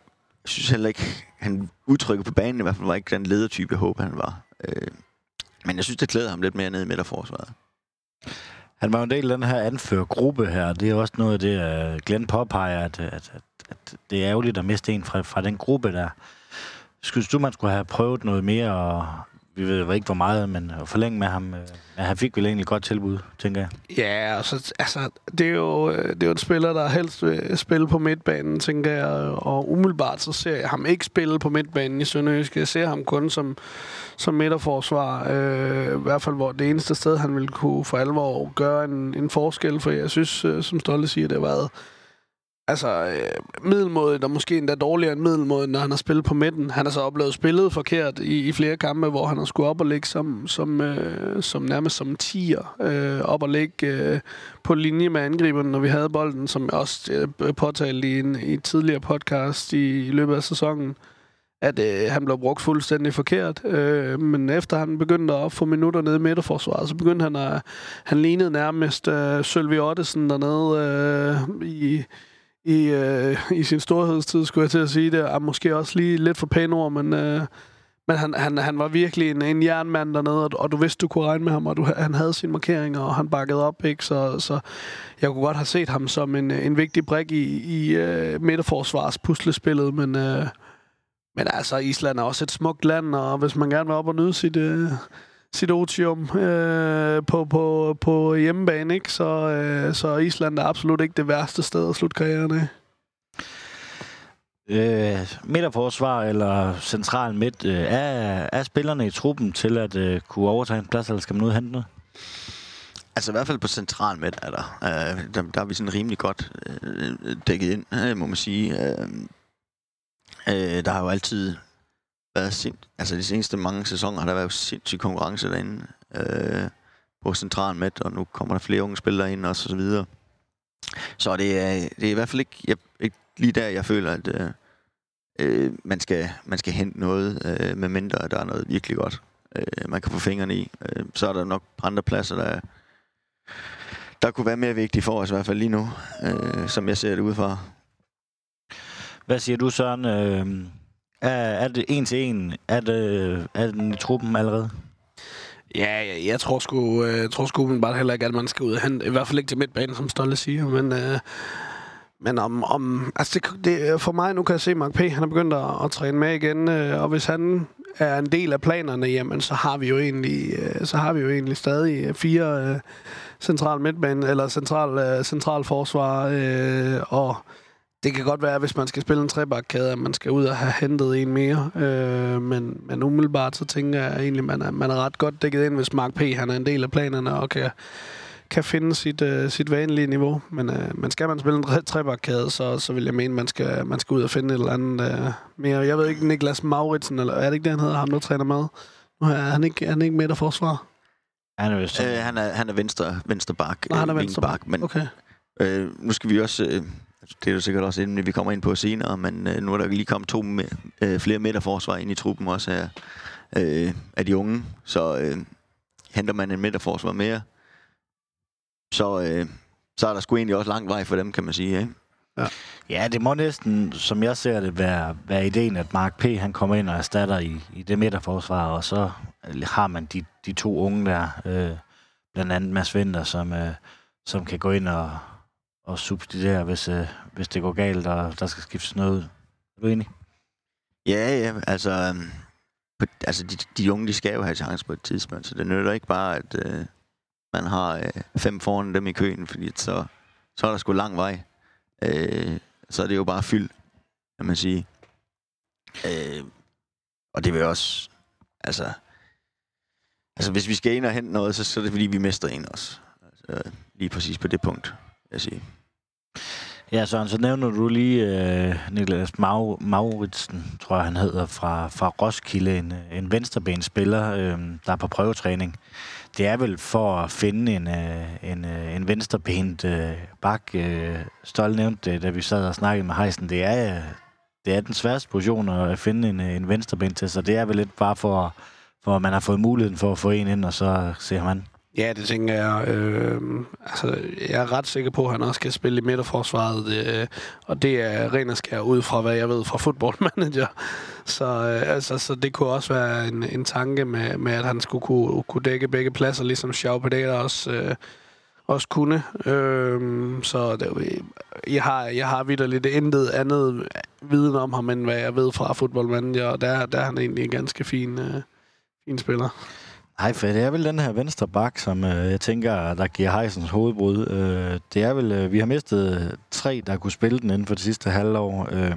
synes heller ikke, han udtrykket på banen i hvert fald var ikke den ledertype, jeg håber, han var. Øh, men jeg synes, det klæder ham lidt mere ned i midterforsvaret. Han var jo en del af den her anførergruppe her. Det er også noget af det, uh, Glenn påpeger, at, øh, at, at, at det er ærgerligt at miste en fra, fra den gruppe der. Synes du, man skulle have prøvet noget mere, og vi ved ikke hvor meget, men at forlænge med ham. øh, han fik vel egentlig et godt tilbud, tænker jeg. Ja, altså, altså det, er jo, øh, det er jo en spiller, der helst vil spille på midtbanen, tænker jeg. Og umiddelbart så ser jeg ham ikke spille på midtbanen i Sønderjysk. Jeg ser ham kun som, som midterforsvar. Øh, I hvert fald hvor det eneste sted, han ville kunne for alvor gøre en, en forskel. For jeg synes, øh, som Stolte siger, det har været altså, øh, middelmådet, og måske endda dårligere end middelmådet, når han har spillet på midten. Han har så oplevet spillet forkert i, i flere kampe, hvor han har skulle op og ligge som, som, øh, som nærmest som tiger, øh, op og ligge øh, på linje med angriberen, når vi havde bolden, som jeg også øh, påtalte i en i et tidligere podcast i, i løbet af sæsonen at øh, han blev brugt fuldstændig forkert. Øh, men efter han begyndte at få minutter nede i midterforsvaret, så begyndte han at... Han lignede nærmest øh, Sølvi Ottesen dernede øh, i i, øh, [LAUGHS] i sin storhedstid, skulle jeg til at sige det. Og måske også lige lidt for pæne ord, men, øh, men han, han, han var virkelig en, en jernmand dernede, og, og du vidste, du kunne regne med ham, og du, han havde sine markeringer, og han bakkede op, ikke? Så, så jeg kunne godt have set ham som en, en vigtig brik i, i øh, midterforsvars puslespillet, men, Øh, men altså, Island er også et smukt land, og hvis man gerne vil op og nyde sit... øh, sit otium øh, på, på, på hjemmebane, ikke? Så, øh, så Island er absolut ikke det værste sted at slutte karrieren af. Øh, midterforsvar eller central midt, øh, er, er spillerne i truppen til at øh, kunne overtage en plads, eller skal man ud og hente noget? Altså i hvert fald på central midt er der. Øh, der, der er vi sådan rimelig godt øh, dækket ind, øh, må man sige. Øh, øh, der har jo altid været sind, altså de seneste mange sæsoner har der været sindssyg konkurrence derinde øh, på central midt, og nu kommer der flere unge spillere ind og så videre. Så det er, det er i hvert fald ikke, jeg, ikke lige der, jeg føler, at øh, øh, man, skal, man skal hente noget, øh, med mindre der er noget virkelig godt, øh, man kan få fingrene i. Øh, så er der nok andre pladser, der, der kunne være mere vigtige for os, i hvert fald lige nu, øh, som jeg ser det udefra. Hvad siger du, Søren? Øh er, er det en til en? Er, det, er den i truppen allerede? Ja, jeg, jeg tror sgu, øh, tror sgu bare heller ikke, at man skal ud og hente. I hvert fald ikke til midtbanen, som Stolle siger. Men, øh, men om, om altså det, det, for mig, nu kan jeg se, Mark P. han er begyndt at, at træne med igen. Øh, og hvis han er en del af planerne, jamen, så har vi jo egentlig, øh, så har vi jo egentlig stadig øh, fire øh, central midtbane, eller central, øh, central forsvar, øh, og det kan godt være, hvis man skal spille en trebakkæde, at man skal ud og have hentet en mere. Øh, men, men umiddelbart så tænker jeg egentlig, at man er, man er ret godt dækket ind, hvis Mark P. han er en del af planerne og kan, kan finde sit, uh, sit vanlige niveau. Men, uh, men skal man spille en trebakkæde, så, så vil jeg mene, at man skal, man skal ud og finde et eller andet uh, mere. Jeg ved ikke, Niklas Mauritsen, eller er det ikke det, han hedder, ham der træner med? Nu er han ikke, er han ikke med der forsvar. Han er, vist, øh, han er, han er venstre, venstre bak. Nå, han er venstre bak. Men, okay. Øh, nu skal vi også... Øh, det er jo sikkert også inden vi kommer ind på senere, men øh, nu er der lige kommet to med, øh, flere midterforsvar ind i truppen også af, øh, af de unge. Så øh, henter man en midterforsvar mere, så, øh, så er der sgu egentlig også lang vej for dem, kan man sige. Ikke? Ja. ja, det må næsten, som jeg ser det, være, være ideen, at Mark P. han kommer ind og erstatter i, i det midterforsvar, og så har man de, de to unge der, øh, blandt andet Mads Vinter, som, øh, som kan gå ind og, at substituere, hvis, øh, hvis det går galt, og der skal skiftes noget ud. Er du enig? Ja, ja, altså, øhm, på, altså de, de unge, de skal jo have chance på et tidspunkt, så det nytter ikke bare, at øh, man har øh, fem foran dem i køen, fordi så, så er der sgu lang vej. Øh, så er det jo bare fyld, kan man sige. Øh, og det vil også, altså, altså hvis vi skal ind og hente noget, så, så er det fordi, vi mister en også. Altså, lige præcis på det punkt jeg sige. Ja, Søren, så nævner du lige øh, Niklas Mau, Mauritsen, tror jeg han hedder, fra, fra Roskilde, en, en venstrebenspiller, øh, der er på prøvetræning. Det er vel for at finde en, øh, en, øh, en venstrebent øh, bak. Øh, Stolt nævnte det, da vi sad og snakkede med Heisen. Det er, det er den sværeste position at finde en, en venstrebent til, så det er vel lidt bare for, for at man har fået muligheden for at få en ind, og så ser man. Ja, det tænker jeg. Øh, altså, jeg er ret sikker på, at han også skal spille i midterforsvaret, øh, og det er ren og skær ud fra, hvad jeg ved fra Football Manager. [LAUGHS] Så, øh, altså, så det kunne også være en, en tanke med, med, at han skulle kunne, kunne dække begge pladser, ligesom Xiao Pedera også, øh, også kunne. Øh, så det, jeg har, jeg har vidderligt intet andet viden om ham, end hvad jeg ved fra Football Manager, og der, der er han egentlig en ganske fin, øh, fin spiller. Nej, for det er vel den her venstre bak, som øh, jeg tænker, der giver Heisens hovedbrud. Øh, det er vel, øh, vi har mistet tre, der kunne spille den inden for det sidste halvår. Øh,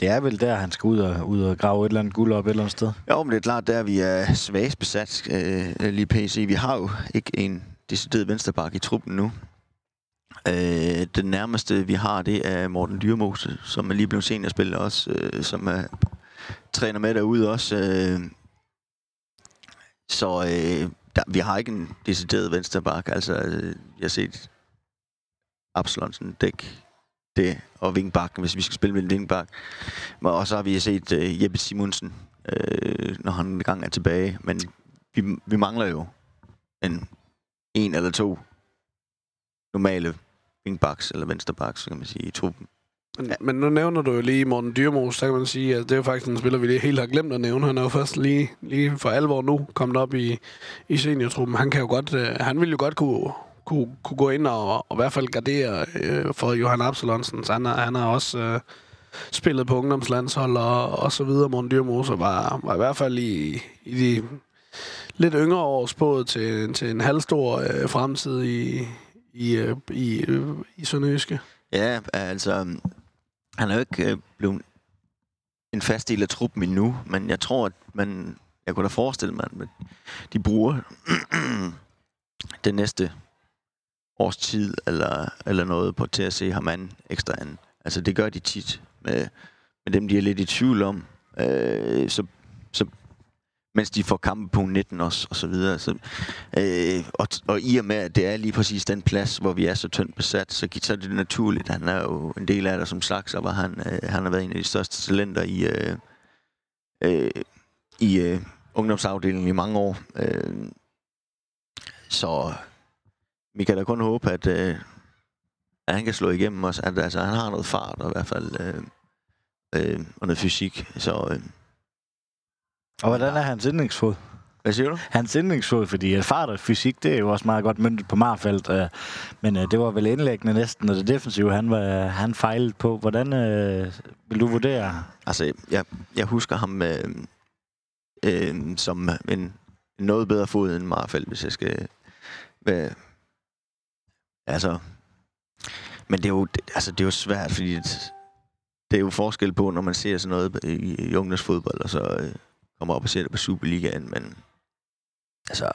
det er vel der, han skal ud og, ud og grave et eller andet guld op et eller andet sted? Jo, men det er klart, der vi øh, er svagest besat øh, lige PC. Vi har jo ikke en decideret vensterbak i truppen nu. Øh, den nærmeste, vi har, det er Morten Dyrmose, som er lige blevet seniorspiller også, øh, som er træner med derude også. Øh, så øh, der, vi har ikke en decideret venstreback. Altså, øh, jeg har set Absalonsen dæk det, og vingbak, hvis vi skal spille med en vingbak. Og så har vi set øh, Jeppe Simonsen, øh, når han engang er tilbage. Men vi, vi mangler jo en, en eller to normale wingbacks eller vensterbacks, kan man sige, i truppen. Men, ja. men nu nævner du jo lige Morten Dyrmos, så kan man sige, at det er jo faktisk en spiller, vi lige helt har glemt at nævne. Han er jo først lige, lige for alvor nu kommet op i, i seniortruppen. Han kan jo godt, øh, han ville jo godt kunne, kunne, kunne gå ind og, og i hvert fald gardere øh, for Johan Absalonsen. Så han, han har også øh, spillet på ungdomslandshold og, og så videre. Morten Dyrmose var, var i hvert fald i, i de lidt yngre år spået til, til en halvstor øh, fremtid i, i, øh, i, øh, i Sønderjyske. Ja, altså, han er jo ikke øh, blevet en fast del af truppen endnu, men jeg tror, at man, jeg kunne da forestille mig, at de bruger [CLEARS THROAT] det næste års tid eller, eller noget på til at se ham anden ekstra anden. Altså det gør de tit med, med dem, de er lidt i tvivl om. Øh, så mens de får kampe på 19 også, og så videre. Så, øh, og, og i og med, at det er lige præcis den plads, hvor vi er så tyndt besat, så, så er det naturligt. Han er jo en del af det som slags, og var han, øh, han har været en af de største talenter i, øh, øh, i øh, ungdomsafdelingen i mange år. Øh, så vi kan da kun håbe, at, øh, at han kan slå igennem os. At, altså, han har noget fart og i hvert fald øh, øh, og noget fysik. Så, øh, og hvordan er hans indlægsfod? Hvad siger du? Hans indlægsfod, fordi fart og fysik, det er jo også meget godt myndet på Marfeldt. Øh, men øh, det var vel indlæggende næsten, og det defensive, han, var, han fejlede på. Hvordan øh, vil du vurdere? Altså, jeg, jeg husker ham øh, øh, som en, noget bedre fod end Marfeldt, hvis jeg skal være... Altså... Men det er jo, altså, det er jo svært, fordi det, det er jo forskel på, når man ser sådan noget i, i ungdomsfodbold, og så... Øh, kommer op og ser det på Superligaen, men altså,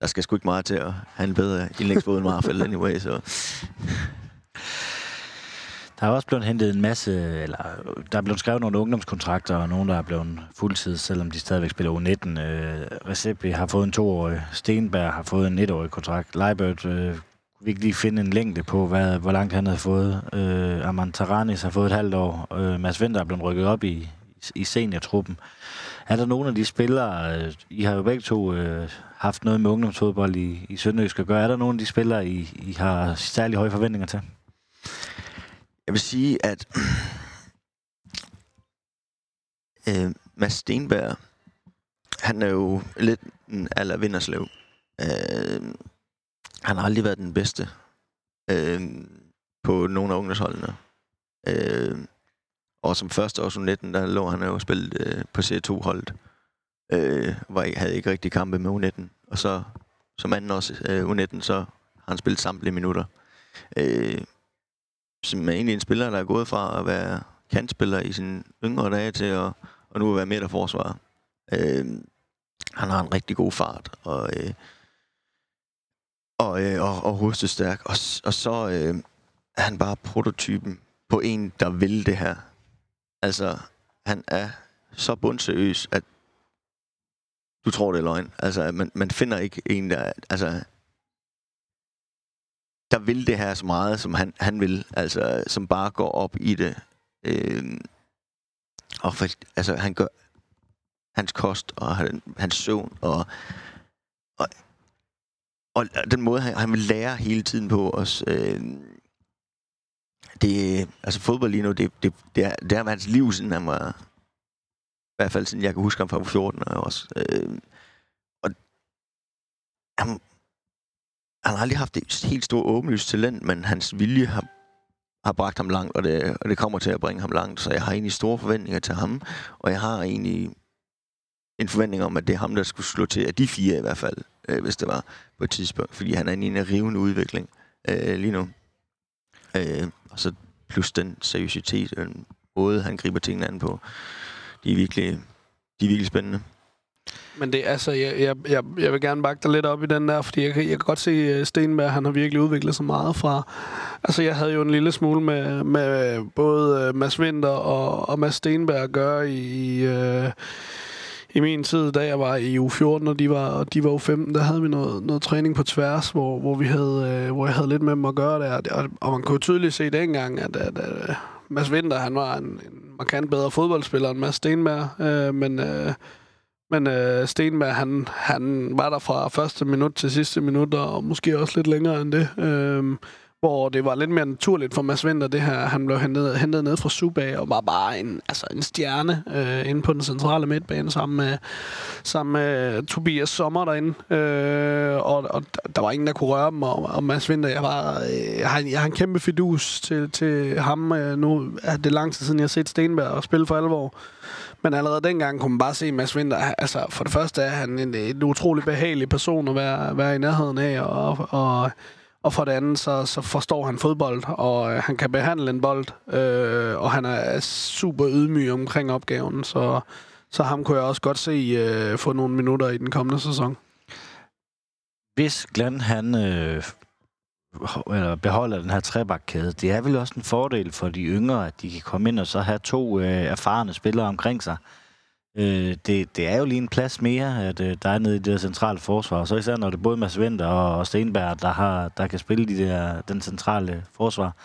der skal sgu ikke meget til at have en bedre indlægsfod end Marfald anyway, så... Der er også blevet hentet en masse, eller der er blevet skrevet nogle ungdomskontrakter, og nogen, der er blevet fuldtid, selvom de stadigvæk spiller U19. Øh, Recepi har fået en toårig, Stenberg har fået en etårig kontrakt, Leibert øh, vi ikke lige finde en længde på, hvad, hvor langt han havde fået. Øh, Armand Taranis har fået et halvt år. Øh, Mads Vinter er blevet rykket op i, i seniortruppen. Er der nogen af de spillere, øh, I har jo begge to øh, haft noget med ungdomsfodbold i, i Sønderjysk at gøre, er der nogen af de spillere, I, I har særlig høje forventninger til? Jeg vil sige, at [CLEARS THROAT] øh, Mads Stenberg, han er jo lidt en aller vinderslev. Øh, han har aldrig været den bedste øh, på nogle af ungdomsholdene. Øh, og som første år U19, der lå han jo spillet øh, på C2-holdet. Øh, var, havde ikke rigtig kampe med U19. Og så som anden også øh, U19, så har han spillet samtlige minutter. Øh, som er egentlig en spiller, der er gået fra at være kantspiller i sin yngre dage til at og nu at være midterforsvarer. Øh, han har en rigtig god fart, og, øh, og, øh, og, og hovedstærk. Og, og så øh, er han bare prototypen på en, der vil det her. Altså, han er så bundseriøs, at du tror, det er løgn. Altså, man, man finder ikke en, der... Altså, der vil det her så meget, som han, han vil. Altså, som bare går op i det. Øh, og for, altså, han gør hans kost og han, hans søvn og, og, og den måde, han, han vil lære hele tiden på os. Øh, det, øh, altså fodbold lige nu, det, det, det, er, det er hans liv, siden han var, i hvert fald siden jeg kan huske ham fra 14 år også. Øh, og han, han har aldrig haft et helt stort åbenlyst talent, men hans vilje har, har bragt ham langt, og det, og det kommer til at bringe ham langt. Så jeg har egentlig store forventninger til ham, og jeg har egentlig en forventning om, at det er ham, der skulle slå til, af de fire i hvert fald, øh, hvis det var på et tidspunkt, fordi han er i en rivende udvikling øh, lige nu. Øh, så plus den seriøsitet, den måde, han griber tingene an på, de er virkelig, de er virkelig spændende. Men det, altså, jeg, jeg, jeg, jeg vil gerne bakke dig lidt op i den der, fordi jeg, jeg kan godt se, øh, Stenberg, han har virkelig udviklet sig meget fra... Altså, jeg havde jo en lille smule med, med både øh, Mads Winter og, og Mads Stenberg at gøre i, i, øh, i min tid, da jeg var i u 14, og de var, de var u 15, der havde vi noget, noget træning på tværs, hvor, hvor, vi havde, øh, hvor jeg havde lidt med dem at gøre der. Og, og man kunne tydeligt se dengang, at, at, at øh, Mads Winter, han var en, en markant bedre fodboldspiller end Mads Stenberg, øh, men... Øh, men øh, Stenberg, han, han var der fra første minut til sidste minut, og måske også lidt længere end det. Øh, hvor det var lidt mere naturligt for Mads Winter, det her. Han blev hentet, hentet ned fra Subag og var bare en, altså en stjerne øh, inde på den centrale midtbane sammen med, sammen med Tobias Sommer derinde. Øh, og, og, der var ingen, der kunne røre dem, og, og Mads Winter, jeg, var, øh, jeg, har, jeg har en kæmpe fidus til, til ham. Øh, nu er det lang tid siden, jeg har set Stenberg og spille for alvor. Men allerede dengang kunne man bare se Mads Winter. Altså, for det første er han en, en utrolig behagelig person at være, være i nærheden af, og, og og for det andet, så, så forstår han fodbold, og øh, han kan behandle en bold, øh, og han er super ydmyg omkring opgaven, så, så ham kunne jeg også godt se øh, få nogle minutter i den kommende sæson. Hvis Glenn han øh, eller beholder den her trebakkæde, det er vel også en fordel for de yngre, at de kan komme ind og så have to øh, erfarne spillere omkring sig. Øh, det, det er jo lige en plads mere, at øh, der er nede i det centrale forsvar. Så især når det er både Mads Vinter og, og Stenberg, der, har, der kan spille de der, den centrale forsvar.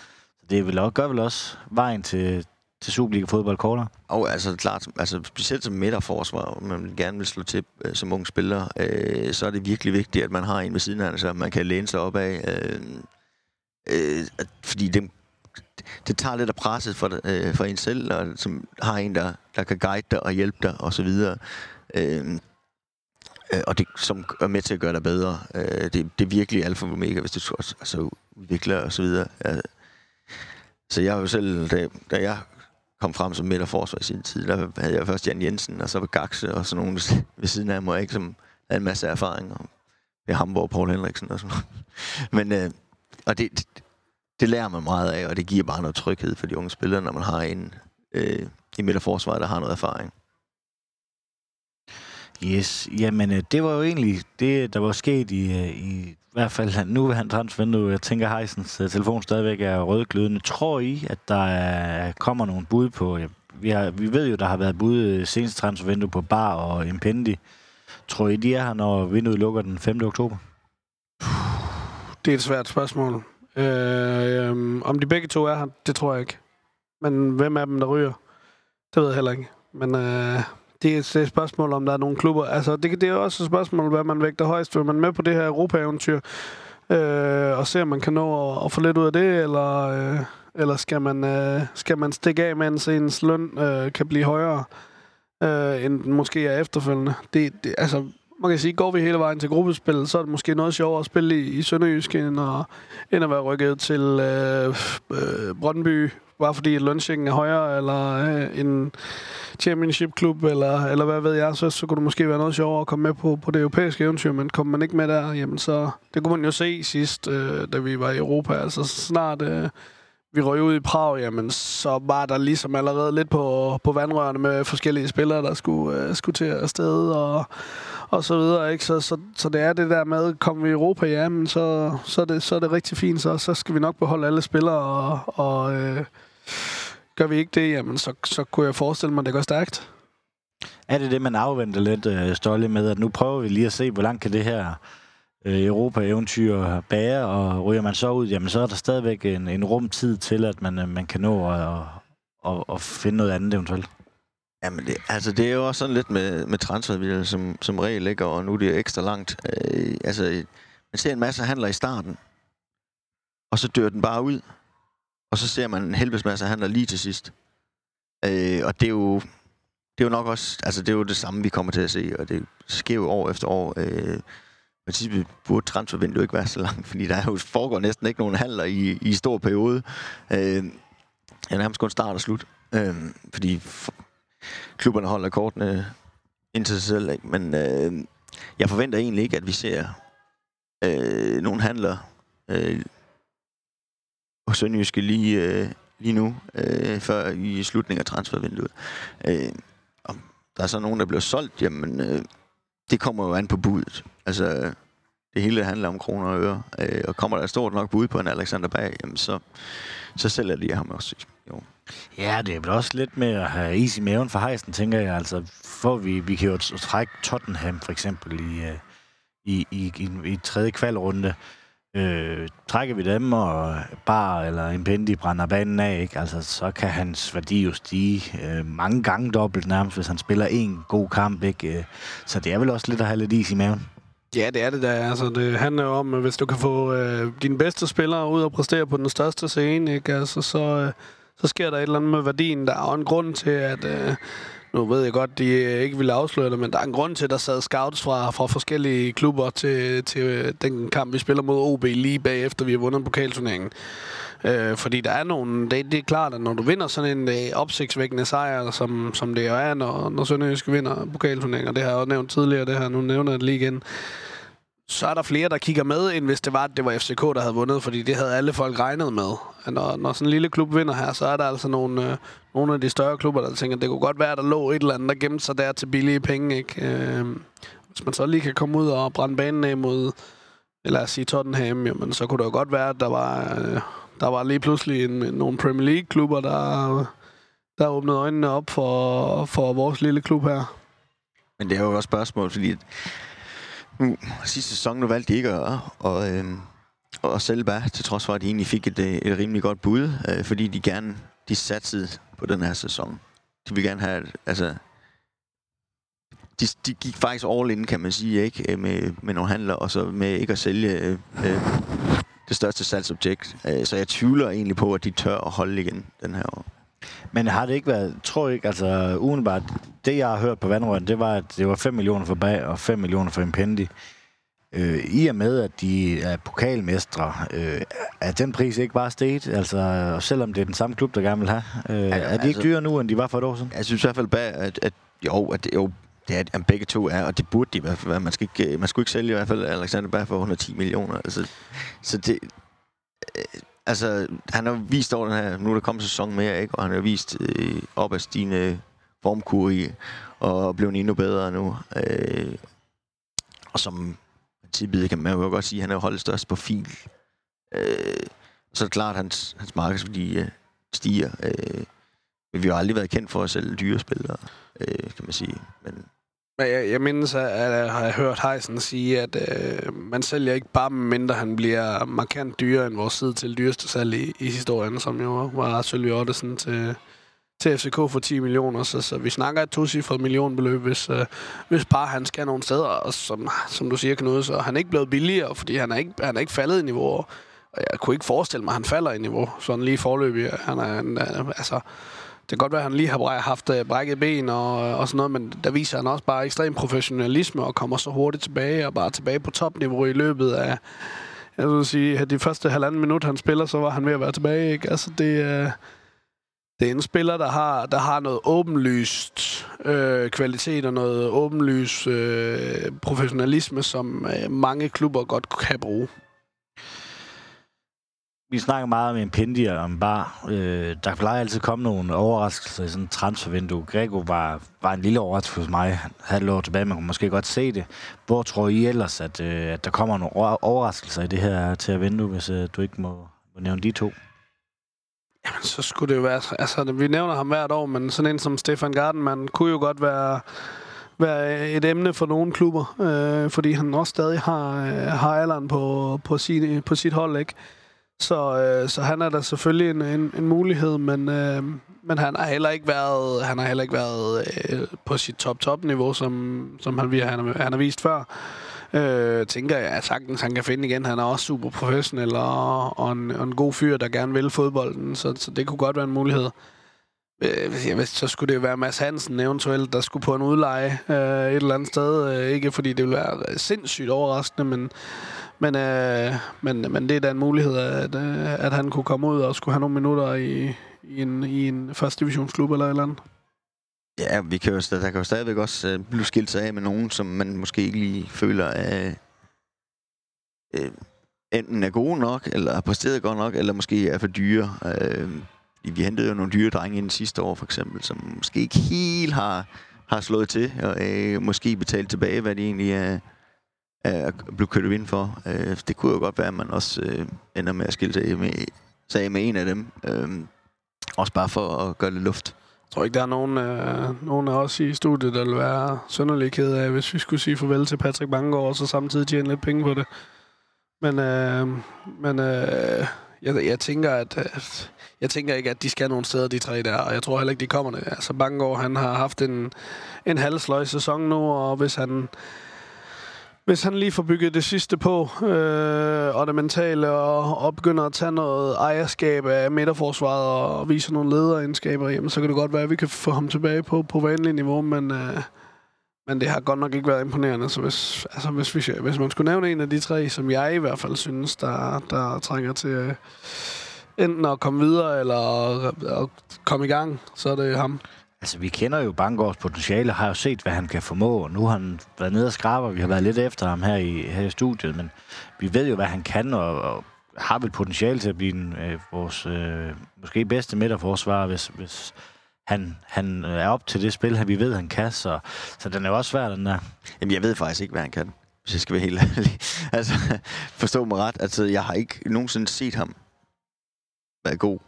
Så det vil også, gør vel også vejen til, til Superliga-fodbold kortere? Og altså klart, altså specielt som midterforsvar, man gerne vil slå til øh, som ung spiller, øh, så er det virkelig vigtigt, at man har en ved siden af, så man kan læne sig op af. Øh, øh, fordi dem det tager lidt af presset for, øh, for en selv, og som har en, der, der kan guide dig og hjælpe dig osv. Øh, øh, og det som er med til at gøre dig bedre. Øh, det, det er virkelig alfa og omega, hvis du altså, udvikler og så videre. Ja. Så jeg har jo selv, da, da jeg kom frem som midterforsvar i sin tid, der havde jeg først Jan Jensen, og så var Gaxe og sådan nogen ved siden af mig, ikke, som havde en masse erfaring. Og Hamburg, Paul Henriksen og sådan noget. Men, øh, og det, det lærer man meget af, og det giver bare noget tryghed for de unge spillere, når man har en øh, i midterforsvaret, der har noget erfaring. Yes, jamen øh, det var jo egentlig det, der var sket i, øh, i, i hvert fald nu vil han transfervindue. Jeg tænker, Heisens uh, telefon stadigvæk er rødglødende. Tror I, at der er, kommer nogle bud på... Ja, vi, har, vi ved jo, der har været bud seneste transfervindue på Bar og Impendi. Tror I, de er her, når vinduet lukker den 5. oktober? Det er et svært spørgsmål. Øh, øh, om de begge to er her, det tror jeg ikke. Men hvem af dem, der ryger, det ved jeg heller ikke. Men øh, det er et spørgsmål, om der er nogle klubber. Altså, det, det er også et spørgsmål, hvad man vægter højst. Vil man med på det her Europa-eventyr? Øh, og se, om man kan nå at, at få lidt ud af det, eller, øh, eller skal, man, øh, skal man stikke af, mens ens løn øh, kan blive højere, øh, end den måske er efterfølgende? Det, det, altså, man kan sige, går vi hele vejen til gruppespil, så er det måske noget sjovere at spille i, i Sønderjysk, end at, end at være rykket til øh, øh, Brøndby, bare fordi lønsingen er højere, eller øh, en championship-klub, eller, eller hvad ved jeg, så, så kunne det måske være noget sjovere at komme med på, på det europæiske eventyr, men kommer man ikke med der, jamen så, det kunne man jo se sidst, øh, da vi var i Europa, altså snart... Øh, vi røg ud i Prag, jamen, så var der ligesom allerede lidt på, på vandrørene med forskellige spillere, der skulle, øh, skulle til afsted og, og så videre. Ikke? Så, så, så det er det der med, kommer vi i Europa, ja, men så, så, er det, så er det rigtig fint, så, så skal vi nok beholde alle spillere og, og, øh, gør vi ikke det, jamen så, så kunne jeg forestille mig, at det går stærkt. Er det det, man afventer lidt, øh, Stolle, med, at nu prøver vi lige at se, hvor langt kan det her øh, Europa-eventyr bager, og ryger man så ud, jamen så er der stadigvæk en, en rumtid til, at man, øh, man kan nå at, at, at finde noget andet eventuelt. Jamen, det, altså, det er jo også sådan lidt med, med transfervilje, som, som regel ligger, og nu er det ekstra langt. Øh, altså, man ser en masse handler i starten, og så dør den bare ud. Og så ser man en helvedes masse handler lige til sidst. Øh, og det er jo det er jo nok også, altså det er jo det samme, vi kommer til at se, og det sker jo år efter år. Øh, princippet burde transfervinduet ikke være så langt, fordi der jo foregår næsten ikke nogen handler i, i stor periode. Øh, ja, nærmest kun start og slut. Øh, fordi klubberne holder kortene ind til sig selv. Ikke? Men øh, jeg forventer egentlig ikke, at vi ser øh, nogen handler øh, hos Sønderjyske lige, øh, lige nu, øh, før i slutningen af transfervinduet. Øh, om der er så nogen, der bliver solgt, jamen øh, det kommer jo an på budet. Altså, det hele handler om kroner og øre. Øh, og kommer der et stort nok bud på en Alexander Bag, jamen så, så sælger de ham også. Jo. Ja, det er vel også lidt med at have is i maven for hejsen, tænker jeg. Altså, for vi, vi kan jo trække Tottenham for eksempel i, øh, i, i, i, i tredje kvalrunde. Øh, trækker vi dem, og bare eller en pendi brænder banen af, ikke? Altså, så kan hans værdi jo stige øh, mange gange dobbelt nærmest, hvis han spiller en god kamp. Ikke? Øh, så det er vel også lidt at have lidt is i maven. Ja, det er det der. Altså, det handler om, at hvis du kan få øh, dine bedste spillere ud og præstere på den største scene, ikke? Altså, så, øh, så sker der et eller andet med værdien. Der er jo en grund til, at... Øh, nu ved jeg godt, de ikke ville afsløre det, men der er en grund til, at der sad scouts fra, fra forskellige klubber til, til øh, den kamp, vi spiller mod OB lige bagefter, vi har vundet pokalturneringen. Øh, fordi der er nogle... Det, det er klart, at når du vinder sådan en øh, opsigtsvækkende sejr, som, som det jo er, når, når Sønderjysk vinder pokalturneringen, det har jeg også nævnt tidligere, det her, nu nævner jeg det lige igen, så er der flere, der kigger med, end hvis det var, at det var FCK, der havde vundet, fordi det havde alle folk regnet med. Når, når sådan en lille klub vinder her, så er der altså nogle, øh, nogle af de større klubber, der tænker, at det kunne godt være, at der lå et eller andet, der gemte sig der til billige penge. Ikke? Øh, hvis man så lige kan komme ud og brænde banen af mod, lad os sige Tottenham, jamen, så kunne det jo godt være, at der var, øh, der var lige pludselig en, nogle Premier League-klubber, der, der åbnede øjnene op for, for vores lille klub her. Men det er jo også spørgsmål, fordi nu, sidste sæson, nu valgte de ikke at, og, øh, og sælge bare, til trods for, at de egentlig fik et, øh, et rimelig godt bud, øh, fordi de gerne de satsede på den her sæson. De vil gerne have, altså, de, de gik faktisk all in, kan man sige, ikke? Øh, med, med nogle handler, og så med ikke at sælge øh, øh, det største salgsobjekt. Øh, så jeg tvivler egentlig på, at de tør at holde igen den her år. Men har det ikke været, tror jeg ikke, altså udenbart, det jeg har hørt på vandrøren, det var, at det var 5 millioner for bag og 5 millioner for Impendi. Øh, I og med, at de er pokalmestre, øh, er den pris ikke bare steget? Altså, selvom det er den samme klub, der gerne vil have. Øh, ja, er de altså, ikke dyre nu, end de var for et år siden? Jeg synes i hvert fald, bag, at, at jo, at, jo, det er, at begge to er, og det burde de i hvert fald være. Man, skal ikke, man skulle ikke sælge i hvert fald Alexander Bær for 110 millioner. Altså, så det, øh, altså, han har vist over den her, nu er der kommet sæson mere, ikke? og han har vist øh, op af stigende formkur i, og blev endnu bedre nu. Øh, og som princippet kan man jo godt sige, at han er holdet størst fil. Øh, så er det klart, at hans, hans markedsværdi øh, stiger. Øh, men vi har aldrig været kendt for at sælge dyre spillere, øh, kan man sige. Men jeg, jeg mindes, at jeg har hørt Heisen sige, at øh, man sælger ikke bare, mindre han bliver markant dyrere end vores side til dyreste salg i, i historien, som jo var Sølvi Ottesen til, til FCK for 10 millioner. Så, så vi snakker et tocifret millionbeløb, hvis, øh, hvis bare han skal nogle steder. Og som, som du siger, Knud, så han er ikke blevet billigere, fordi han er ikke, han er ikke faldet i niveau. Og jeg kunne ikke forestille mig, at han falder i niveau, sådan lige forløbig. Han er, en, øh, altså det kan godt være, at han lige har haft øh, brækket ben og, øh, og sådan noget, men der viser han også bare ekstrem professionalisme og kommer så hurtigt tilbage og bare tilbage på topniveau i løbet af, jeg vil sige, at de første halvanden minut, han spiller, så var han ved at være tilbage. Ikke? Altså, det, øh, det er en spiller, der har, der har noget åbenlyst øh, kvalitet og noget åbenlyst øh, professionalisme, som øh, mange klubber godt kan bruge vi snakker meget om Impendi og om Bar. Øh, der plejer altid komme nogle overraskelser i sådan en transfervindue. Grego var, var en lille overraskelse hos mig. Han lå tilbage, man kunne måske godt se det. Hvor tror I ellers, at, øh, at der kommer nogle overraskelser i det her til at vindue, hvis øh, du ikke må, må nævne de to? Jamen, så skulle det jo være... Altså, vi nævner ham hvert år, men sådan en som Stefan Gardenman kunne jo godt være, være et emne for nogle klubber, øh, fordi han også stadig har, øh, har alderen på, på, sin, på sit hold, ikke? Så, øh, så han er da selvfølgelig en, en, en mulighed, men, øh, men han har heller ikke været, han har heller ikke været øh, på sit top-top-niveau, som, som han, han, han har vist før. Øh, tænker jeg at sagtens, han kan finde igen. Han er også super professionel og, og, en, og en god fyr, der gerne vil fodbolden, så, så det kunne godt være en mulighed. Øh, hvis så skulle det være Mads Hansen eventuelt, der skulle på en udleje øh, et eller andet sted. Øh, ikke fordi det ville være sindssygt overraskende, men, men, øh, men, men det er da en mulighed, at, øh, at han kunne komme ud og skulle have nogle minutter i, i en, i en første divisionsklub eller et eller andet. Ja, vi kan jo, der kan jo stadigvæk også øh, blive skilt sig af med nogen, som man måske ikke lige føler er øh, enten er gode nok, eller har præsteret godt nok, eller måske er for dyre. Øh, vi hentede jo nogle dyre drenge ind sidste år, for eksempel, som måske ikke helt har, har slået til, og øh, måske betalt tilbage, hvad de egentlig er, Øh, at blive kørt ind for. Øh, det kunne jo godt være, at man også øh, ender med at skille sig med, sig med en af dem. Uh, også bare for at gøre lidt luft. Jeg tror ikke, der er nogen, øh, nogen af os i studiet, der vil være sønderlig ked af, hvis vi skulle sige farvel til Patrick Bangor, og så samtidig tjene lidt penge på det. Men, øh, men øh, jeg, jeg, tænker, at, at jeg tænker ikke, at de skal nogen steder, de tre der, og jeg tror heller ikke, de kommer det. Altså Bangor, han har haft en, en halvsløj sæson nu, og hvis han hvis han lige får bygget det sidste på, øh, og det mentale, og, og begynder at tage noget ejerskab af midterforsvaret og vise nogle lederegenskaber, jamen, så kan det godt være, at vi kan få ham tilbage på, på vanlig niveau, men, øh, men det har godt nok ikke været imponerende. Så hvis, altså, hvis, vi, hvis man skulle nævne en af de tre, som jeg i hvert fald synes, der, der trænger til øh, enten at komme videre eller at, at komme i gang, så er det ham. Altså, vi kender jo Bangårds potentiale, har jo set, hvad han kan formå, og nu har han været nede og skraber. Vi har været lidt efter ham her i, her i studiet, men vi ved jo, hvad han kan, og, og har vel potentiale til at blive en, øh, vores øh, måske bedste midterforsvar, hvis, hvis han, han øh, er op til det spil, han vi ved, han kan. Så, så den er jo også svær, den der. Jamen, jeg ved faktisk ikke, hvad han kan, hvis jeg skal være helt ærlig. [LAUGHS] altså, forstå mig ret. Altså, jeg har ikke nogensinde set ham være god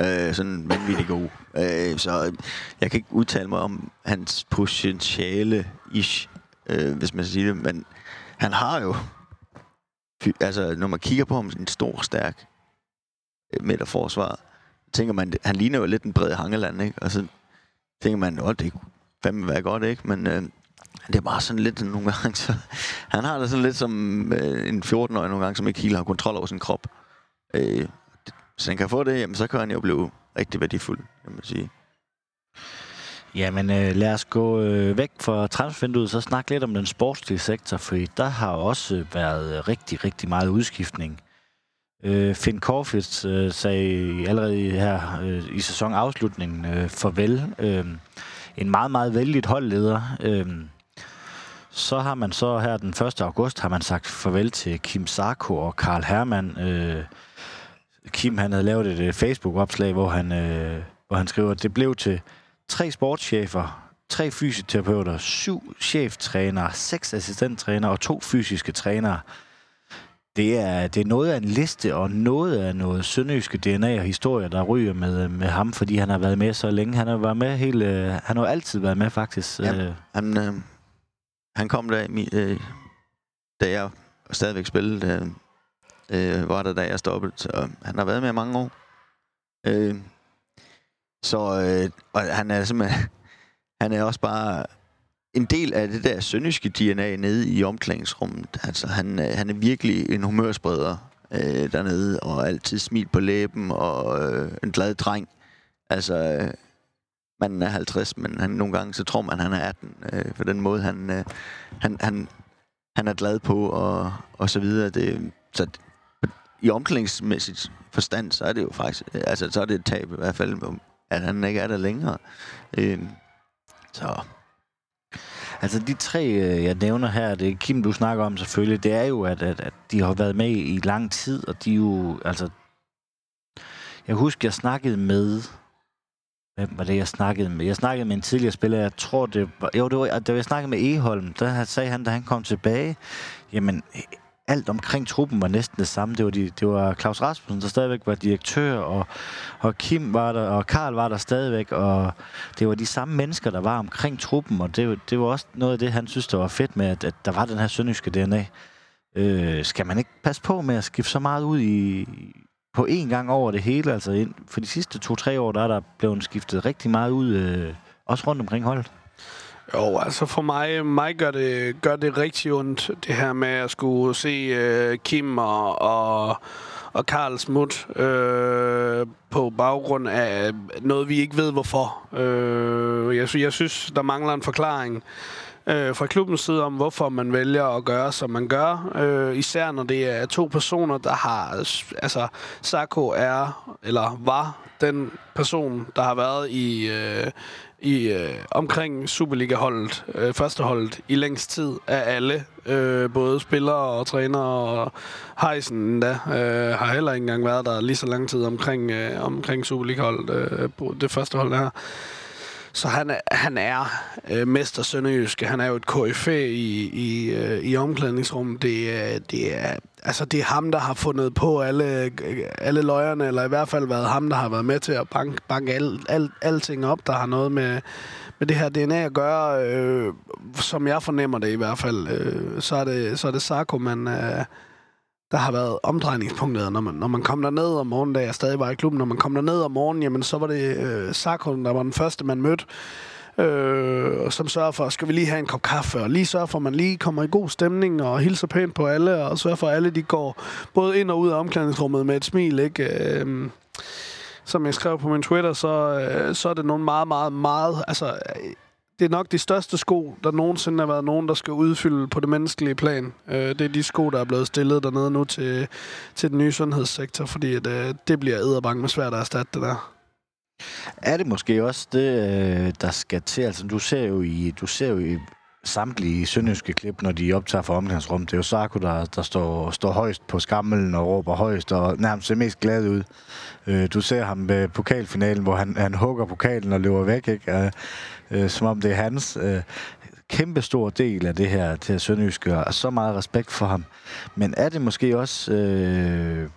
Øh, sådan vanvittig god. Øh, så jeg kan ikke udtale mig om hans potentiale-ish, øh, hvis man skal sige det. Men han har jo... Altså, når man kigger på ham, en stor, stærk øh, midterforsvar, tænker man, han ligner jo lidt en bred hangeland, ikke? Og så tænker man, åh, det fandme være godt, ikke? Men øh, det er bare sådan lidt nogle gange, så han har det sådan lidt som øh, en 14-årig nogle gange, som ikke helt har kontrol over sin krop. Øh, hvis han kan få det, jamen, så kan han jo blive rigtig værdifuld, kan man sige. Jamen, øh, lad os gå øh, væk fra transfervinduet, så snakke lidt om den sportslige sektor, for der har også været rigtig, rigtig meget udskiftning. Øh, Finn Korfitz øh, sagde allerede her øh, i sæsonafslutningen øh, farvel. Øh, en meget, meget vældig holdleder. Øh, så har man så her den 1. august har man sagt farvel til Kim Sarko og Karl Hermann. Øh, Kim han havde lavet et Facebook-opslag, hvor han, øh, hvor han skriver, at det blev til tre sportschefer, tre fysioterapeuter, syv cheftrænere, seks assistenttrænere og to fysiske trænere. Det er, det er noget af en liste, og noget af noget sønderjyske DNA og historie, der ryger med, med ham, fordi han har været med så længe. Han har været med hele, han har altid været med, faktisk. Ja, øh. han, øh, han kom der, øh, da jeg stadigvæk spillede, øh, øh, var der, da jeg stoppede. Så han har været med i mange år. Øh, så øh, og han er simpelthen... [LAUGHS] Han er også bare en del af det der sønderske DNA nede i omklædningsrummet. Altså, han, øh, han er virkelig en humørspreder øh, dernede, og altid smil på læben, og øh, en glad dreng. Altså, øh, manden er 50, men han, nogle gange så tror man, han er 18, øh, for den måde, han, øh, han, han, han er glad på, og, og så videre. Det, så i omklædningsmæssigt forstand, så er det jo faktisk, øh, altså så er det et tab i hvert fald, at han ikke er der længere. Øh, så... Altså de tre, øh, jeg nævner her, det Kim, du snakker om selvfølgelig, det er jo, at, at, at de har været med i lang tid, og de er jo, altså... Jeg husker, jeg snakkede med... Hvem var det, jeg snakkede med? Jeg snakkede med en tidligere spiller, jeg tror, det var... Jo, det var, da jeg snakkede med Eholm, der sagde han, da han kom tilbage, jamen, alt omkring truppen var næsten det samme. Det var, de, det var Claus Rasmussen, der stadigvæk var direktør, og, og Kim var der, og Karl var der stadigvæk, og det var de samme mennesker, der var omkring truppen, og det, det var også noget af det, han synes, der var fedt med, at, at der var den her sønderjyske DNA. Øh, skal man ikke passe på med at skifte så meget ud i, på én gang over det hele? Altså ind, for de sidste to-tre år, der er der blevet skiftet rigtig meget ud, øh, også rundt omkring holdet. Jo, altså for mig, mig gør, det, gør det rigtig ondt, det her med at skulle se øh, Kim og, og, og Karl Smut øh, på baggrund af øh, noget, vi ikke ved hvorfor. Øh, jeg, jeg synes, der mangler en forklaring øh, fra klubbens side om, hvorfor man vælger at gøre, som man gør. Øh, især når det er to personer, der har... Altså, Sako er, eller var, den person, der har været i... Øh, i øh, omkring Superliga-holdet, øh, førsteholdet, i længst tid af alle. Øh, både spillere og trænere og Heisen endda, øh, har heller ikke engang været der lige så lang tid omkring, øh, omkring Superliga-holdet, øh, det første hold her. Så han er, han er øh, mester Sønderjyske. Han er jo et KF i, i, øh, i omklædningsrummet. Det, øh, det, er, altså, det er ham, der har fundet på alle, øh, alle løjerne, eller i hvert fald været ham, der har været med til at banke, banke al, al, alting op, der har noget med, med det her DNA at gøre. Øh, som jeg fornemmer det i hvert fald, øh, så, er det, så er det Sarko, man... Øh, der har været omdrejningspunktet, når man, når man kom derned om morgenen, da jeg stadig var i klubben, når man kom derned om morgenen, jamen så var det øh, Sarkon, der var den første, man mødte, øh, som sørger for, skal vi lige have en kop kaffe, og lige sørge for, at man lige kommer i god stemning, og hilser pænt på alle, og sørger for, at alle de går både ind og ud af omklædningsrummet med et smil, ikke? Øh, som jeg skrev på min Twitter, så, øh, så er det nogle meget, meget, meget... Altså, det er nok de største sko, der nogensinde har været nogen, der skal udfylde på det menneskelige plan. Øh, det er de sko, der er blevet stillet dernede nu til, til den nye sundhedssektor, fordi at, øh, det bliver æderbank med svært at erstatte det der. Er det måske også det, øh, der skal til? Altså, du ser jo i, du ser jo i samtlige sønderjyske klip, når de optager for omgangsrum. Det er jo Sarko, der, der står, står højst på skammelen og råber højst og nærmest ser mest glad ud. Øh, du ser ham ved pokalfinalen, hvor han, han hugger pokalen og løber væk, ikke? Øh, Øh, som om det er hans. Øh, kæmpe stor del af det her til Sønderjyske, og så meget respekt for ham. Men er det måske også... Øh,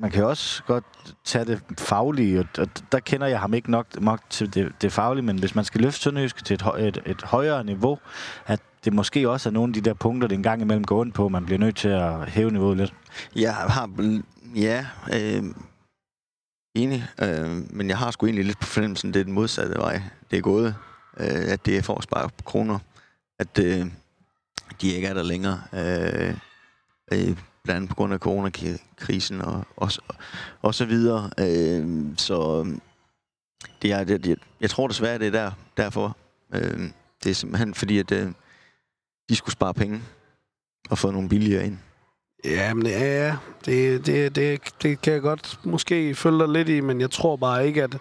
man kan også godt tage det faglige, og, og der kender jeg ham ikke nok, nok til det, det faglige, men hvis man skal løfte Sønderjyske til et, et, et højere niveau, at det måske også er nogle af de der punkter, det en gang imellem går ondt på, man bliver nødt til at hæve niveauet lidt. Jeg har, ja, øh, enig, øh, men jeg har sgu egentlig lidt på fornemmelsen, det er den modsatte vej, det er gået, øh, at det er for at spare kroner, at øh, de ikke er der længere. Øh, øh, blandt andet på grund af coronakrisen og, og, og så videre. Øh, så det er, det, det, jeg tror desværre, det er der, derfor. Øh, det er simpelthen fordi, at øh, de skulle spare penge og få nogle billigere ind. Ja, men ja, det, det, det, det kan jeg godt måske følge dig lidt i, men jeg tror bare ikke, at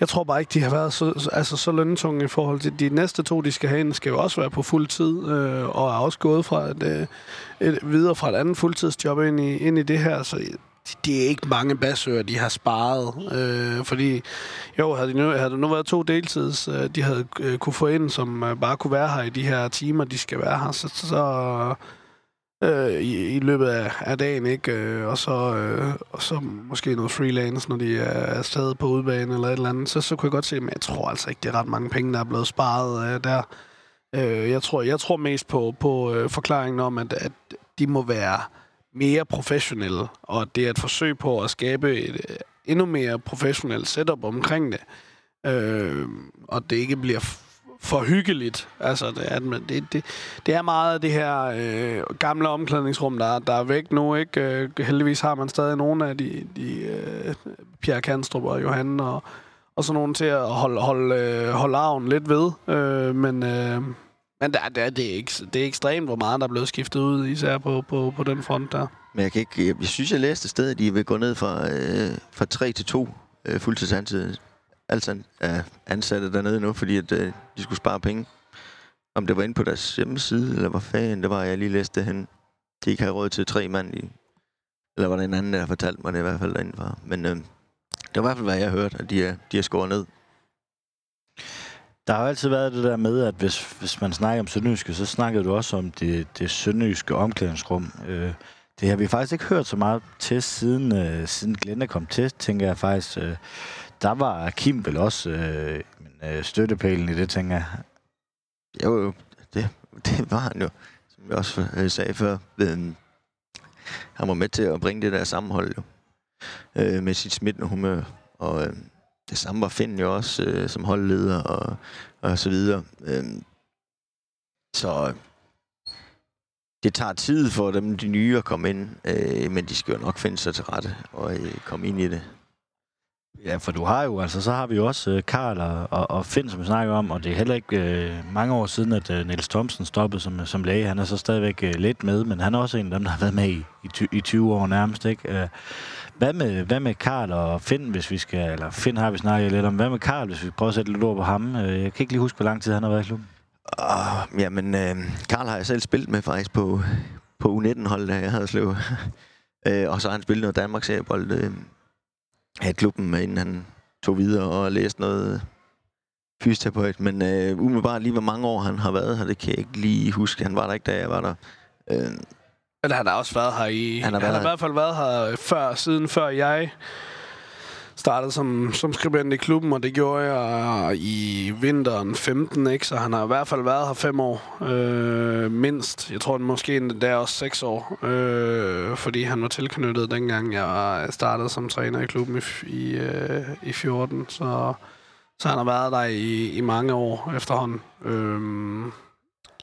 jeg tror bare ikke, de har været så, altså, så løntunge i forhold til de næste to, de skal have ind, skal jo også være på fuld tid, øh, og er også gået fra et, øh, et, videre fra et andet fuldtidsjob ind i, ind i det her, så det er ikke mange basører, de har sparet. Øh, fordi, jo, havde, de nu, havde der nu været to deltids, øh, de havde øh, kunne få ind, som øh, bare kunne være her i de her timer, de skal være her, så, så øh, i, i løbet af, af dagen, ikke? Øh, og, så, øh, og så måske noget freelance, når de er stadig på udbanen eller et eller andet. Så, så kunne jeg godt se, men jeg tror altså ikke, det er ret mange penge, der er blevet sparet øh, der. Øh, jeg, tror, jeg tror mest på, på øh, forklaringen om, at, at de må være mere professionelle, og det er et forsøg på at skabe et øh, endnu mere professionelt setup omkring det. Øh, og det ikke bliver for hyggeligt. Altså, det er, det, det, det er meget det her øh, gamle omklædningsrum, der, der er væk nu. Ikke? Øh, heldigvis har man stadig nogle af de, de øh, Pierre Kanstrup og Johan og, og sådan nogle til at holde, holde, øh, holde arven lidt ved. Øh, men øh, men der, der, det, er ikke, det er ekstremt, hvor meget der er blevet skiftet ud, især på, på, på den front der. Men jeg, kan ikke, jeg, jeg synes, jeg læste et sted, at de vil gå ned fra, øh, fra 3 til 2 øh, fuldtidsansatte altså er ansatte dernede nu, fordi at, øh, de skulle spare penge. Om det var inde på deres hjemmeside, eller hvad fanden det var, jeg lige læste det hen. De ikke havde råd til tre mand i... Eller var der en anden, der fortalte mig det i hvert fald derindefra. Men øh, det var i hvert fald, hvad jeg hørte, at de er, de er skåret ned. Der har jo altid været det der med, at hvis, hvis man snakker om Sønderjyske, så snakkede du også om det, det Sønderjyske omklædningsrum. Øh, det har vi faktisk ikke hørt så meget til, siden, øh, siden Glenda kom til, tænker jeg faktisk. Øh, der var Kim vel også øh, øh, støttepælen i det, tænker jeg. Jo, jo, det, det var han jo, som jeg også øh, sagde før. Øh, han var med til at bringe det der sammenhold jo, øh, med sit smittende humør. Og øh, det samme var Finn jo også øh, som holdleder og, og så videre. Øh, så det tager tid for dem, de nye, at komme ind, øh, men de skal jo nok finde sig til rette og øh, komme ind i det. Ja, for du har jo, altså så har vi jo også øh, Karl og, og, og Finn, som vi snakker om, og det er heller ikke øh, mange år siden, at øh, Niels Thomsen stoppede som, som læge. Han er så stadigvæk øh, lidt med, men han er også en af dem, der har været med i, i, ty, i 20 år nærmest, ikke? Øh, hvad med, hvad med Karl og Finn, hvis vi skal, eller Finn har vi snakket lidt om, hvad med Karl, hvis vi prøver at sætte lidt ord på ham? Øh, jeg kan ikke lige huske, hvor lang tid han har været i klubben. Uh, jamen, øh, Karl har jeg selv spillet med faktisk på, på U19-holdet, da jeg havde slået. [LAUGHS] øh, og så har han spillet noget Danmarks seriebold øh, af klubben, inden han tog videre og læste noget fysioterapeut. Men øh, umiddelbart lige hvor mange år han har været her, det kan jeg ikke lige huske. Han var der ikke, da jeg var der. Øh, Men han har også været her i... Han har været han har i hvert fald været her før, siden før jeg startede som, som skribent i klubben, og det gjorde jeg øh, i vinteren 15, ikke? Så han har i hvert fald været her fem år, øh, mindst. Jeg tror måske endda også seks år, øh, fordi han var tilknyttet dengang, jeg startede som træner i klubben i, i, øh, i 14. Så, så han har været der i, i mange år efterhånden. Øh,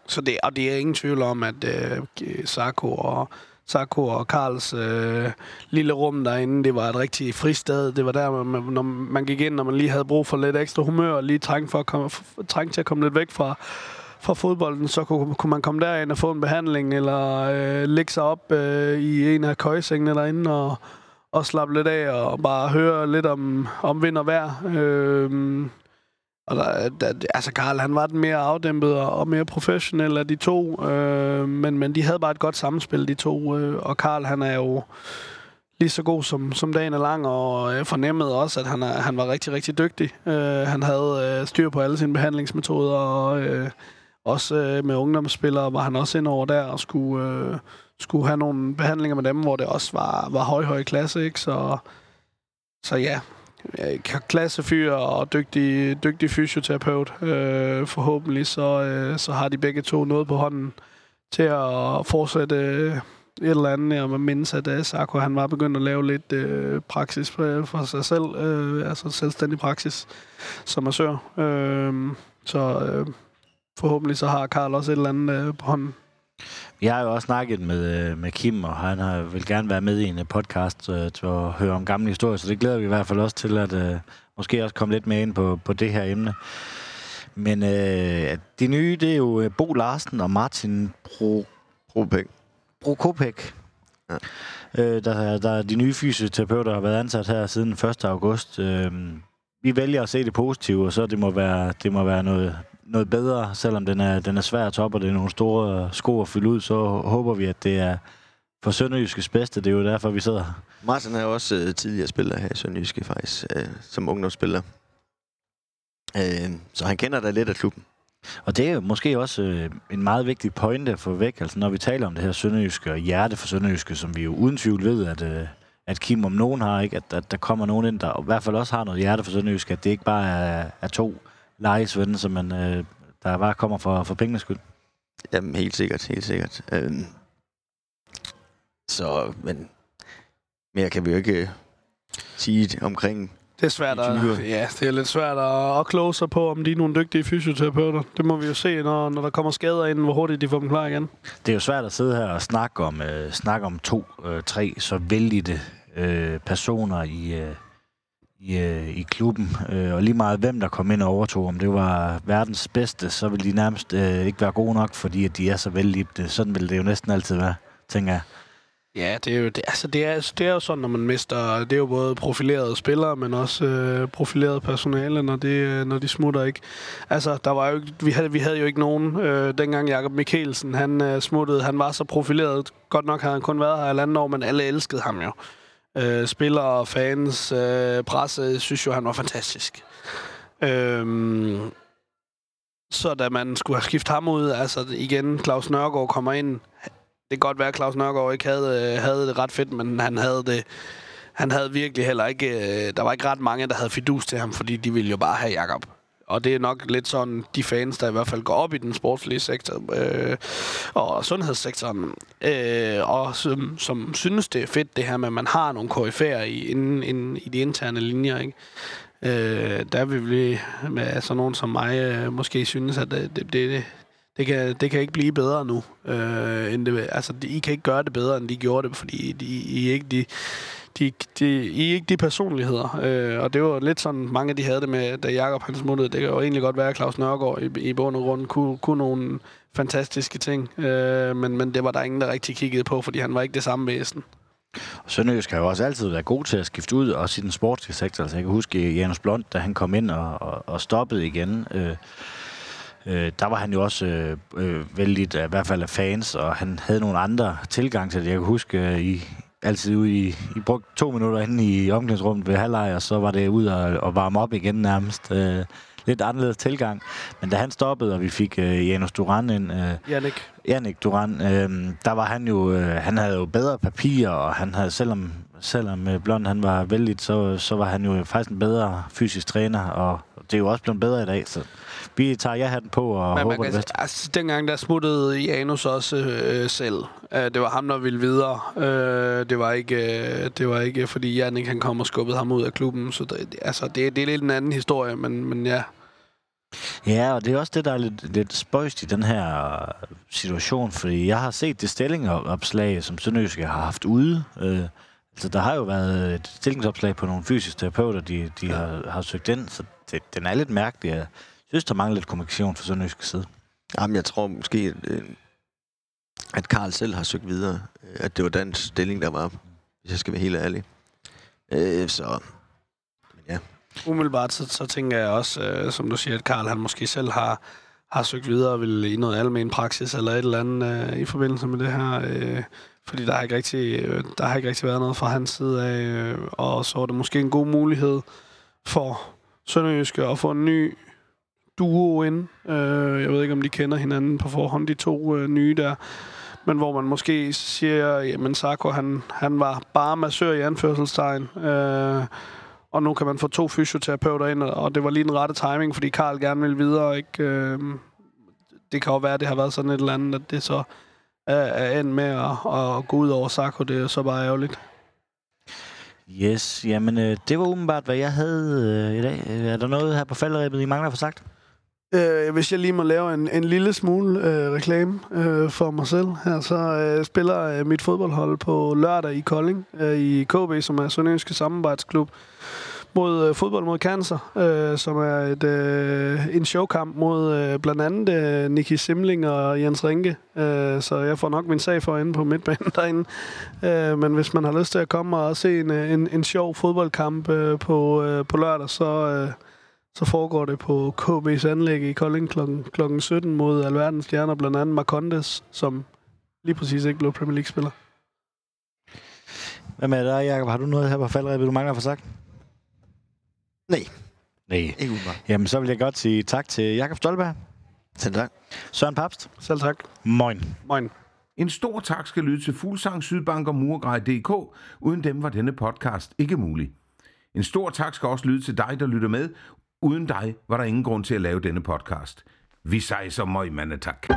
så det, og det er ingen tvivl om, at øh, Sarko og Sarko og Karls øh, lille rum derinde, det var et rigtig fristed. Det var der, man, når man gik ind, når man lige havde brug for lidt ekstra humør, og lige trængte, for at komme, trængte til at komme lidt væk fra, fra fodbolden, så kunne, kunne man komme derind og få en behandling, eller øh, lægge sig op øh, i en af køjesengene derinde, og, og slappe lidt af, og bare høre lidt om, om vind og vejr. Øh, og der, der, altså Karl, han var den mere afdæmpet og, og mere professionel af de to, øh, men, men de havde bare et godt samspil, de to. Øh, og Karl, han er jo lige så god som, som dagen er lang, og jeg fornemmede også, at han, er, han var rigtig, rigtig dygtig. Øh, han havde øh, styr på alle sine behandlingsmetoder, og øh, også øh, med ungdomsspillere var han også ind over der og skulle, øh, skulle have nogle behandlinger med dem, hvor det også var, var høj, høj klasse, ikke? Så, så ja, klassefyr og dygtig, dygtig fysioterapeut. Øh, forhåbentlig så, øh, så har de begge to noget på hånden til at fortsætte øh, et eller andet. Jeg man mindes, at øh, Sarko han var begyndt at lave lidt øh, praksis for, for sig selv, øh, altså selvstændig praksis som massør. Øh, så øh, forhåbentlig så har Karl også et eller andet øh, på hånden. Jeg har jo også snakket med, øh, med Kim, og han har, vil gerne være med i en øh, podcast øh, til at høre om gamle historier, så det glæder vi i hvert fald også til at øh, måske også komme lidt mere ind på, på det her emne. Men øh, de nye, det er jo øh, Bo Larsen og Martin Bro, Robæk. Prokopek. Ja. Øh, der, der er de nye fysioterapeuter, der har været ansat her siden 1. august. Øh, vi vælger at se det positive, og så det må være, det må være noget, noget bedre, selvom den er, den er svær at toppe, og det er nogle store sko at fylde ud, så håber vi, at det er for Sønderjyskes bedste. Det er jo derfor, vi sidder her. Martin er jo også øh, tidligere spiller her i Sønderjyske, faktisk, øh, som ungdomsspiller. Øh, så han kender da lidt af klubben. Og det er jo måske også øh, en meget vigtig pointe at få væk, altså når vi taler om det her sønderjyske og hjerte for sønderjyske, som vi jo uden tvivl ved, at, øh, at Kim om nogen har, ikke? At, at der kommer nogen ind, der i hvert fald også har noget hjerte for sønderjyske, at det ikke bare er, er to lejesvende, som man, øh, der bare kommer for, for pengenes skyld. Jamen, helt sikkert, helt sikkert. Øh, så, men mere kan vi jo ikke øh, sige omkring Det er svært at, ja, det er lidt svært at, at kloge sig på, om de er nogle dygtige fysioterapeuter. Det må vi jo se, når, når der kommer skader ind, hvor hurtigt de får dem klar igen. Det er jo svært at sidde her og snakke om, øh, snakke om to, øh, tre så vældige øh, personer i, øh, i, øh, i klubben. Øh, og lige meget hvem der kom ind og overtog, om det var verdens bedste, så ville de nærmest øh, ikke være gode nok, fordi at de er så vellibte. Øh, sådan vil det jo næsten altid være, tænker jeg. Ja, det er jo, det, altså det er, altså, det er jo sådan, når man mister, det er jo både profilerede spillere, men også øh, profileret personale, når, det, øh, når de smutter, ikke? Altså, der var jo, ikke- vi, havde, vi havde jo ikke nogen, øh, dengang Jakob Mikkelsen, han øh, smuttede, han var så profileret, godt nok havde han kun været her i halvanden år, men alle elskede ham jo. Øh, spillere, fans, øh, presse, synes jo, han var fantastisk. Øhm, så da man skulle have skiftet ham ud, altså igen, Claus Nørgaard kommer ind. Det kan godt være, at Claus Nørgaard ikke havde, øh, havde det ret fedt, men han havde det han havde virkelig heller ikke... Øh, der var ikke ret mange, der havde fidus til ham, fordi de ville jo bare have Jakob. Og det er nok lidt sådan, de fans, der i hvert fald går op i den sportslige sektor øh, og sundhedssektoren, øh, og som, som synes, det er fedt det her med, at man har nogle KF'er i, inden, inden, i de interne linjer. Ikke? Øh, der vil vi med sådan nogen som mig øh, måske synes, at øh, det, det, det, det, kan, det kan ikke blive bedre nu. Øh, end det, altså, de, I kan ikke gøre det bedre, end de gjorde det, fordi de, I ikke de, de, de, I er ikke de personligheder. Øh, og det var lidt sådan, mange af de havde det med, da Jakob han smuttede. Det kan jo egentlig godt være, at Claus Nørgaard i, i bund og grund kunne, kunne nogle fantastiske ting. Øh, men, men det var der ingen, der rigtig kiggede på, fordi han var ikke det samme væsen. Sønderjysk har jo også altid været god til at skifte ud, også i den sportslige sektor. Altså, jeg kan huske Janus Blond, da han kom ind og, og, og stoppede igen. Øh, øh, der var han jo også øh, øh, vældig, i hvert fald af fans, og han havde nogle andre tilgang til det. Jeg kan huske øh, i, altid ude i, I brugte to minutter inde i omklædningsrummet ved halvleg, og så var det ud og, og varme op igen nærmest. Øh, lidt anderledes tilgang. Men da han stoppede, og vi fik øh, Janus Duran ind... Øh, Jannik. Jannik Duran, øh, der var han jo... Øh, han havde jo bedre papir, og han havde, selvom, selvom øh, Blond han var vældig, så, så var han jo faktisk en bedre fysisk træner, og det er jo også blevet bedre i dag, så vi tager jer hatten på og Men håber det bedste. Altså, dengang der smuttede Janus også øh, selv. Uh, det var ham, der ville videre. Uh, det, var ikke, uh, det var ikke, fordi Jannik han kom og skubbede ham ud af klubben. Så det, altså, det, det er lidt en anden historie, men, men ja. Ja, og det er også det, der er lidt, lidt spøjst i den her situation, fordi jeg har set det stillingsopslag, som Sønderjyske har haft ude. Uh, altså, der har jo været et stillingsopslag på nogle fysiske terapeuter, de, de ja. har, har søgt ind, så det, den er lidt mærkelig. Jeg synes, der mangler lidt kommunikation fra Sønderjyske side. Jamen, jeg tror måske, at, øh, at Karl selv har søgt videre. Øh, at det var den stilling, der var, hvis jeg skal være helt ærlig. Øh, så, men ja. Umiddelbart, så, så tænker jeg også, øh, som du siger, at Karl han måske selv har, har søgt videre og vil i noget almen praksis eller et eller andet øh, i forbindelse med det her. Øh, fordi der har ikke rigtig, øh, der har ikke rigtig været noget fra hans side af, øh, og så er det måske en god mulighed for Sønderjyske at få en ny duo ind. Øh, jeg ved ikke, om de kender hinanden på forhånd, de to øh, nye der. Men hvor man måske siger, jamen Sarko, han, han var bare massør i anførselstegn. Øh, og nu kan man få to fysioterapeuter ind, og det var lige den rette timing, fordi Karl gerne ville videre. Ikke? Øh, det kan jo være, at det har været sådan et eller andet, at det så er, end med at, at gå ud over Sarko. Det er så bare ærgerligt. Yes, jamen øh, det var åbenbart, hvad jeg havde øh, i dag. Er der noget her på falderæbet, I mangler for sagt? Øh, hvis jeg lige må lave en, en lille smule øh, reklame øh, for mig selv her, så øh, spiller øh, mit fodboldhold på lørdag i Kolding, øh, i KB, som er Sønderjyske Samarbejdsklub, mod øh, fodbold mod cancer, øh, som er et, øh, en showkamp mod øh, blandt andet øh, Nicky Simling og Jens Rinke. Øh, så jeg får nok min sag for inde på midtbanen [LAUGHS] derinde. Øh, men hvis man har lyst til at komme og se en, øh, en, en sjov fodboldkamp øh, på, øh, på lørdag, så... Øh, så foregår det på KB's anlæg i Kolding kl. kl. 17 mod alverdens stjerner, blandt andet Marcondes, som lige præcis ikke blev Premier League-spiller. Hvad med dig, Jacob? Har du noget her på faldrebet, du mangler for sagt? Nej. Nej. Ikke umiddelbart. Jamen, så vil jeg godt sige tak til Jakob Stolberg. Selv tak. Søren Papst. Selv tak. Moin. Moin. En stor tak skal lyde til Fuglsang, Sydbank og Murgrej.dk. Uden dem var denne podcast ikke mulig. En stor tak skal også lyde til dig, der lytter med. Uden dig var der ingen grund til at lave denne podcast. Vi sejser møg, tak.